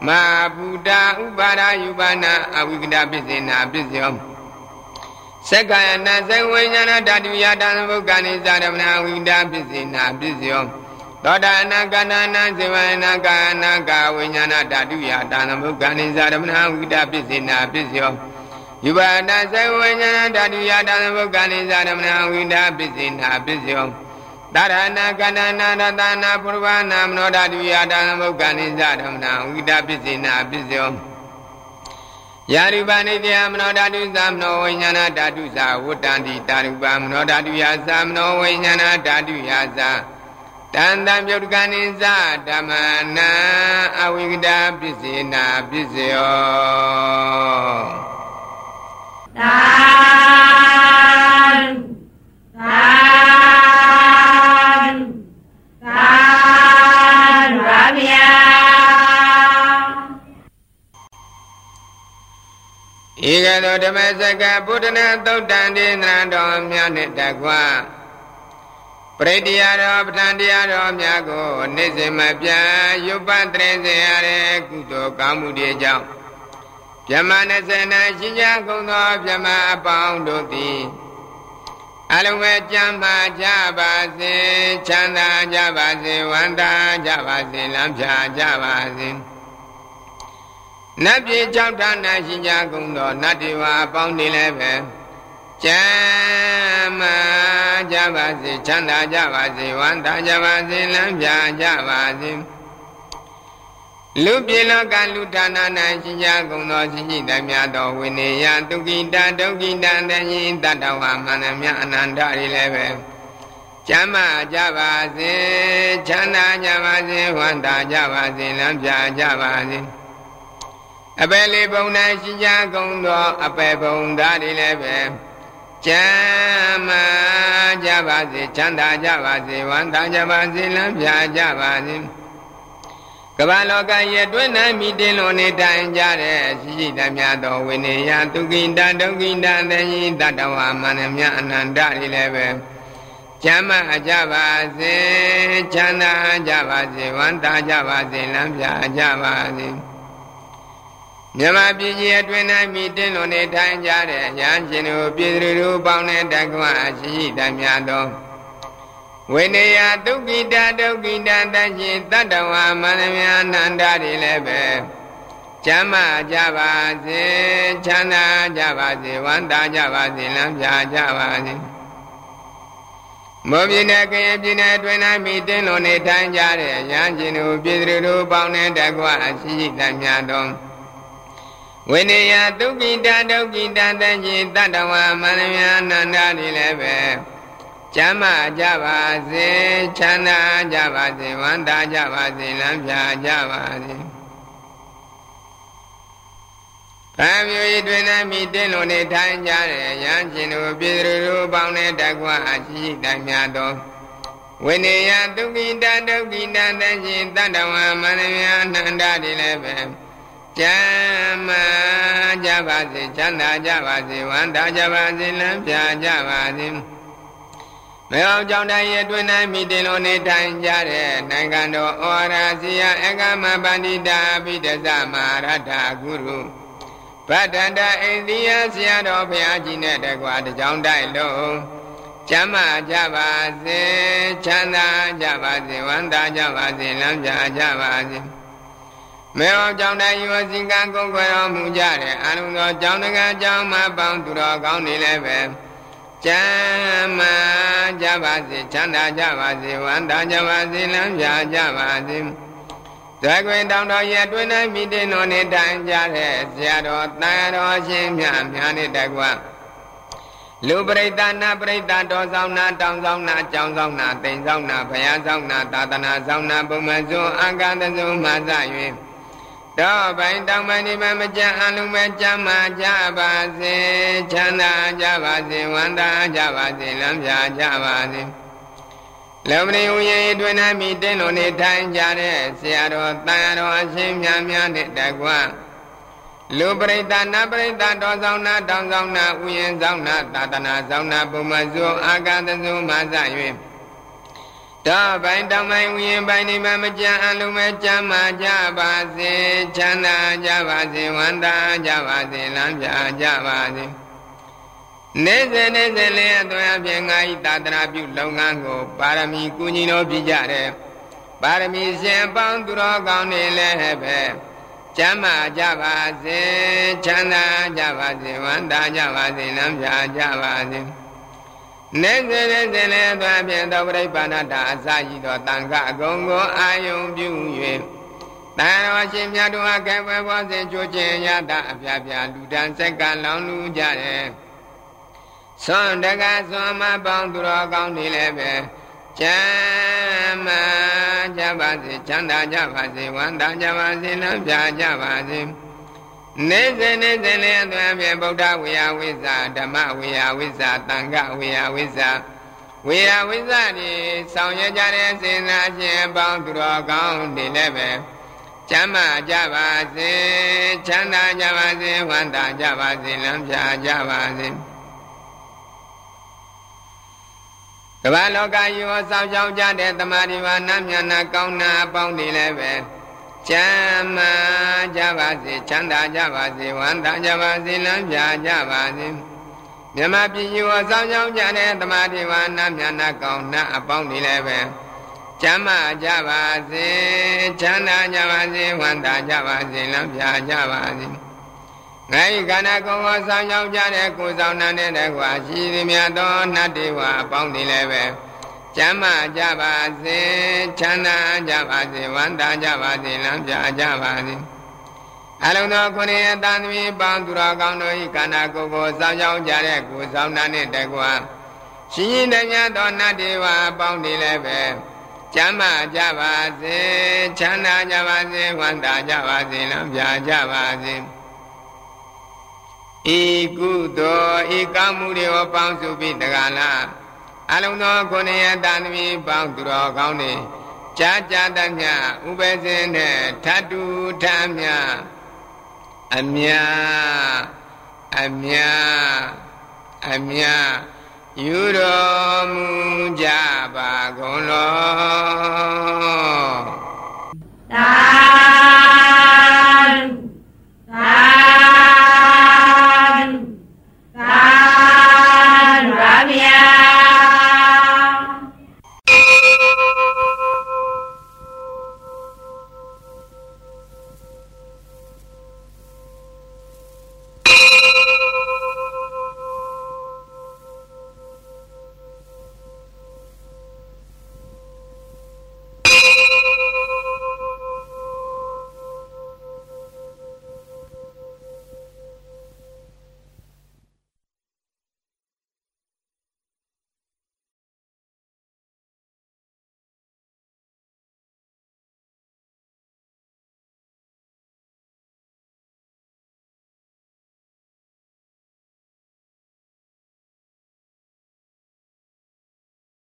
မာဘူတာဥပါဒယုပါဏအဝိကဒပစ္စေနာပစ္စယောသက္ကာယနာသဝိညာဏဓာတုယတံဘုက္ခနိသရမဏဝိဒပစ္စေနာပစ္စယောသောတာအနာကနာနာဇေဝနာကာနာကာဝိညာဏဓာတုယတံဘုက္ခနိသရမဏဝိဒပစ္စေနာပစ္စယော ယူပါဒသဝိညာဏဓာတုယတသမုက္ကနိသရမဏဝိဒါပစ္စေနာပစ္စယောတရဏကန္နနာရတနာပုရဝနာမနောဓာတုယတသမုက္ကနိသရမဏဝိဒါပစ္စေနာပစ္စယောယယာရူပနိတ္တယမနောဓာတုသမနောဝိညာဏဓာတုသာဝတ္တန္တိတာရူပမနောဓာတုယသမနောဝိညာဏဓာတုယသာတန်တံပြုတ်ကနိသဓမ္မနာအဝိကတာပစ္စေနာပစ္စယောသာသာ ဤကသောဓမ္မစကဗုဒ္ဓနာသုတ်တန်ဒေသနာတော်များနှင့်တကွာပရိတရားတော်ပဋ္ဌာန်းတရားတော်များကိုနေ့စဉ်မပြတ်ရုပ်ပတ်တရေစေရတဲ့ကုသိုလ်ကောင်းမှုတွေကြောင့် ဗြဟ္မာ20နာရှိကြကုန်သောဗြဟ္မာအပေါင်းတို့သည်အလုံးပဲကြမ်းပါကြပါစေချမ်းသာကြပါစေဝန္တာကြပါစေလမ်းဖြာကြပါစေနတ်ပြည်ကြောင့်ဌာနရှိကြကုန်သောနတ်တွေဝါအပေါင်းတွေလည်းပဲကျမ်းမာကြပါစေချမ်းသာကြပါစေဝမ်းသာကြပါစေလမ်းပြကြပါစေ လူပြည်လောကလူဌာန၌ရှိကြကုန်သောရှိရှိတမြတ်သောဝိနည်းယတုကိတဒုက္ကိတံတညိတတဝါမန္တမြအနန္တတွေလည်းပဲကျမ်းမာကြပါစေချမ်းသာကြပါစေဝမ်းသာကြပါစေလမ်းပြကြပါစေအပယ်လေးဘုံ၌ရှိကြကုန်သောအပယ်ဘုံသားတွေလည်းပဲကျမ်းမာကြပါစေချမ်းသာကြပါစေဝမ်းသာကြပါစေလမ်းပြကြပါစေ ကမ္ဘာလောကရဲ့တွင်း၌မိတင်လုံးနေတိုင်ကြတဲ့ရှိရှိတမြတ်သောဝိနည်းယသုကိတဒုက္ကိတသေယိတတဝမန္တမြအနန္တတွေလည်းပဲကျမ်းမာကြပါစေချမ်းသာကြပါစေဝမ်းသာကြပါစေလမ်းပြကြပါစေမြမပြည်ကြီးအတွင်း၌မိတင်းလွန်နေထိုင်ကြတဲ့ရဟန်းရှင်တို့ပြည်သူတို့ပေါင်းတဲ့တကွာအရှိတမြတ်သော ဝိနည်းယဒုက္ခိတဒုက္ခိတတရှိတတ္တဝါမန္တမြာနန္ဒတွေလည်းပဲကျမ်းမာကြပါစေချမ်းသာကြပါစေဝမ်းသာကြပါစေလမ်းပြကြပါစေမောပြည်နဲ့ကရင်ပြည်နယ်အတွင်း၌မိတင်းလွန်နေထိုင်ကြတဲ့ရဟန်းရှင်တို့ပြည်သူတို့ပေါင်းတဲ့တကွာအရှိတမြတ်သောဝိနည်းယဒုက္ခိတဒုက္ခိတတจิတတ္တဝါမန္တမြာနန္ဒာတွေလည်းပဲ ကျမ်းမာကြပါစေချမ်းသာကြပါစေဝမ်းသာကြပါစေလမ်းပြကြပါစေဗာမျိုးဤတွင်၌မိတင်းလုံးနေထိုင်ကြတဲ့ရဟန်းရှင်တို့ပြည်သူတို့ပေါင်းတဲ့တကွာအရှိတမ်းများသောဝိနည်းယဒုက္ခိတဒုက္ခိတတจิတတ္တဝါမန္တမြာနန္ဒာတွေလည်းပဲကျမ်းမာကြပါစေချမ်းသာကြပါစေဝမ်းသာကြပါစေလမ်းပြကြပါစေ မေအောင်ကြောင့်တိုင်းရဲ့တွင်၌မိတင်လုံးနေထိုင်ကြတဲ့နိုင်ငံတော်ဩရာစီယအကမပန္တိတာပိတဇမဟာရထဂုရုဗဒ္ဒန္တအိန္ဒိယဆရာတော်ဘုရားကြီးနဲ့တကွာတကြောင်တိုက်လုံးကျမ်းမာကြပါစေချမ်းသာကြပါစေဝမ်းသာကြပါစေလမ်းပြကြပါစေမေဟောကြောင့်တိုင်ယောစီကံကုန်ခွေတော်မူကြတဲ့အလုံးသောကြောင့်တကကြောင့်မပေါင်းသူတော်ကောင်းနေလည်းပဲ ကျမ်းမာကြပါစေချမ်းသာကြပါစေဝမ်းသာကြပါစေလမ်းပြကြပါစေဇေကွင်တောင်တော်ရဲ့တွင်၌မိတင်တော်နေတိုင်ကြတဲ့ဆရာတော်တန်တော်ရှင်မြတ်များနဲ့တကွလူပရိသနာပရိသတော်ဆောင်နာတောင်ဆောင်နာကြောင်ဆောင်နာတိမ်ဆောင်နာဘုရားဆောင်နာသာသနာဆောင်နာပုံမှန်စွန်အကန္တစွန်မှစ၍ တော့ဘိုင်တောင်ပန်ဒီမှာမကြအလုံးမဲ့ကြမ်းမာကြပါစေချမ်းသာကြပါစေဝန္တာကြပါစေလမ်းပြကြပါစေလောမဏိဥယေတွင်၌မိတင်းလုံးနေထိုင်ကြတဲ့ဆရာတော်တန်တော်အရှင်မြတ်များတဲ့တကွလူပရိသနာပရိသတော်ဆောင်နာတောင်ဆောင်နာဥယျာဉ်ဆောင်နာသာသနာဆောင်နာပုံမဇောအာကာသဇောမစ၍ တောပိုင်တောင်ပိုင်ဝိရင်ပိုင်ဒီမှာမကြအလုံးမဲ့ကြမ်းမာကြပါစေချမ်းသာကြပါစေဝန္တာကြပါစေလမ်းပြကြပါစေနေစဉ်နေစဉ်လေးအသွင်အပြင်ငါဤသာသနာပြုလုပ်ငန်းကိုပါရမီကုညီတော်ပြကြတယ်ပါရမီရှင်ပေါင်းသူတော်ကောင်းနေလည်းပဲကျမ်းမာကြပါစေချမ်းသာကြပါစေဝန္တာကြပါစေလမ်းပြကြပါစေ နေစေတဲ့စေလေသွားဖြင့်သောပရိပါဏတာအစရှိသောတန်ခအကုန်ကိုအာယုံပြု၍တန်တော်ရှင်မြတ်တို့အကဲပွဲဘောစဉ်ချိုးခြင်းရတာအပြပြလူတန်းဆက်ကလောင်လူကြတယ်သွန်တကသွန်မပေါင်းသူတော်ကောင်းနေလည်းပဲချမ်းသာကြပါစေချမ်းသာကြပါစေဝမ်းသာကြပါစေနှံပြကြပါစေ နေစဉ်နေစဉ်လေးအသွင်ဖြင့်ဗုဒ္ဓဝေယဝိဇ္ဇာဓမ္မဝေယဝိဇ္ဇာတန်ခဝေယဝိဇ္ဇာဝေယဝိဇ္ဇာဒီဆောင်ရွက်ကြတဲ့စေနာရှင်အပေါင်းသူတော်ကောင်းတွေလည်းပဲချမ်းသာကြပါစေချမ်းသာကြပါစေဝမ်းသာကြပါစေလမ်းပြကြပါစေကမ္ဘာလောကယူဝဆောက်ရှောက်ကြတဲ့တမာဒီဝါနမြနာကောင်းနာအပေါင်းတွေလည်းပဲ ချမ်းသာကြပါစေချမ်းသာကြပါစေဝမ်းသာကြပါစေလမ်းပြကြပါစေမြမပြည်ယူဝဆောက်ရှောက်ကြတဲ့တမာဒီဝါနမြနာကောင်းနာအပေါင်းတွေလည်းပဲချမ်းသာကြပါစေချမ်းသာကြပါစေဝမ်းသာကြပါစေလမ်းပြကြပါစေငါဤခန္ဓာကိုယ်ကိုဆောင်ရောက်ကြတဲ့ကိုယ်ဆောင်တဲ့တဲ့ကွာရှိသည်များသောနတ်တေဝအပေါင်းဒီလည်းပဲ ကျမ်းမာကြပါစေချမ်းသာကြပါစေဝမ်းသာကြပါစေလမ်းပြကြပါစေအလုံးသောခုနှစ်တန်သမီးပေါင်းသူတော်ကောင်းတို့ဤခန္ဓာကိုယ်ကိုဆောင်ရောက်ကြတဲ့ကိုယ်ဆောင်တဲ့တဲ့ကွာရှိရင်တည်းများသောနတ်တေဝအပေါင်းဒီလည်းပဲကျမ်းမာကြပါစေချမ်းသာကြပါစေဝမ်းသာကြပါစေလမ်းပြကြပါစေဤကုသိုလ်ဤကောင်းမှုတွေကိုပေါင်းစုပြီးတက္ကလာ အလုံးသောခုနှစ်ရတန်သမီးပေါင်းသူတော်ကောင်းတွေကြာကြာတမြဥပဇင်းနဲ့ထတူထမြအမြအမြအမြယူတော်မူကြပါကုန်လောသာဓုသာ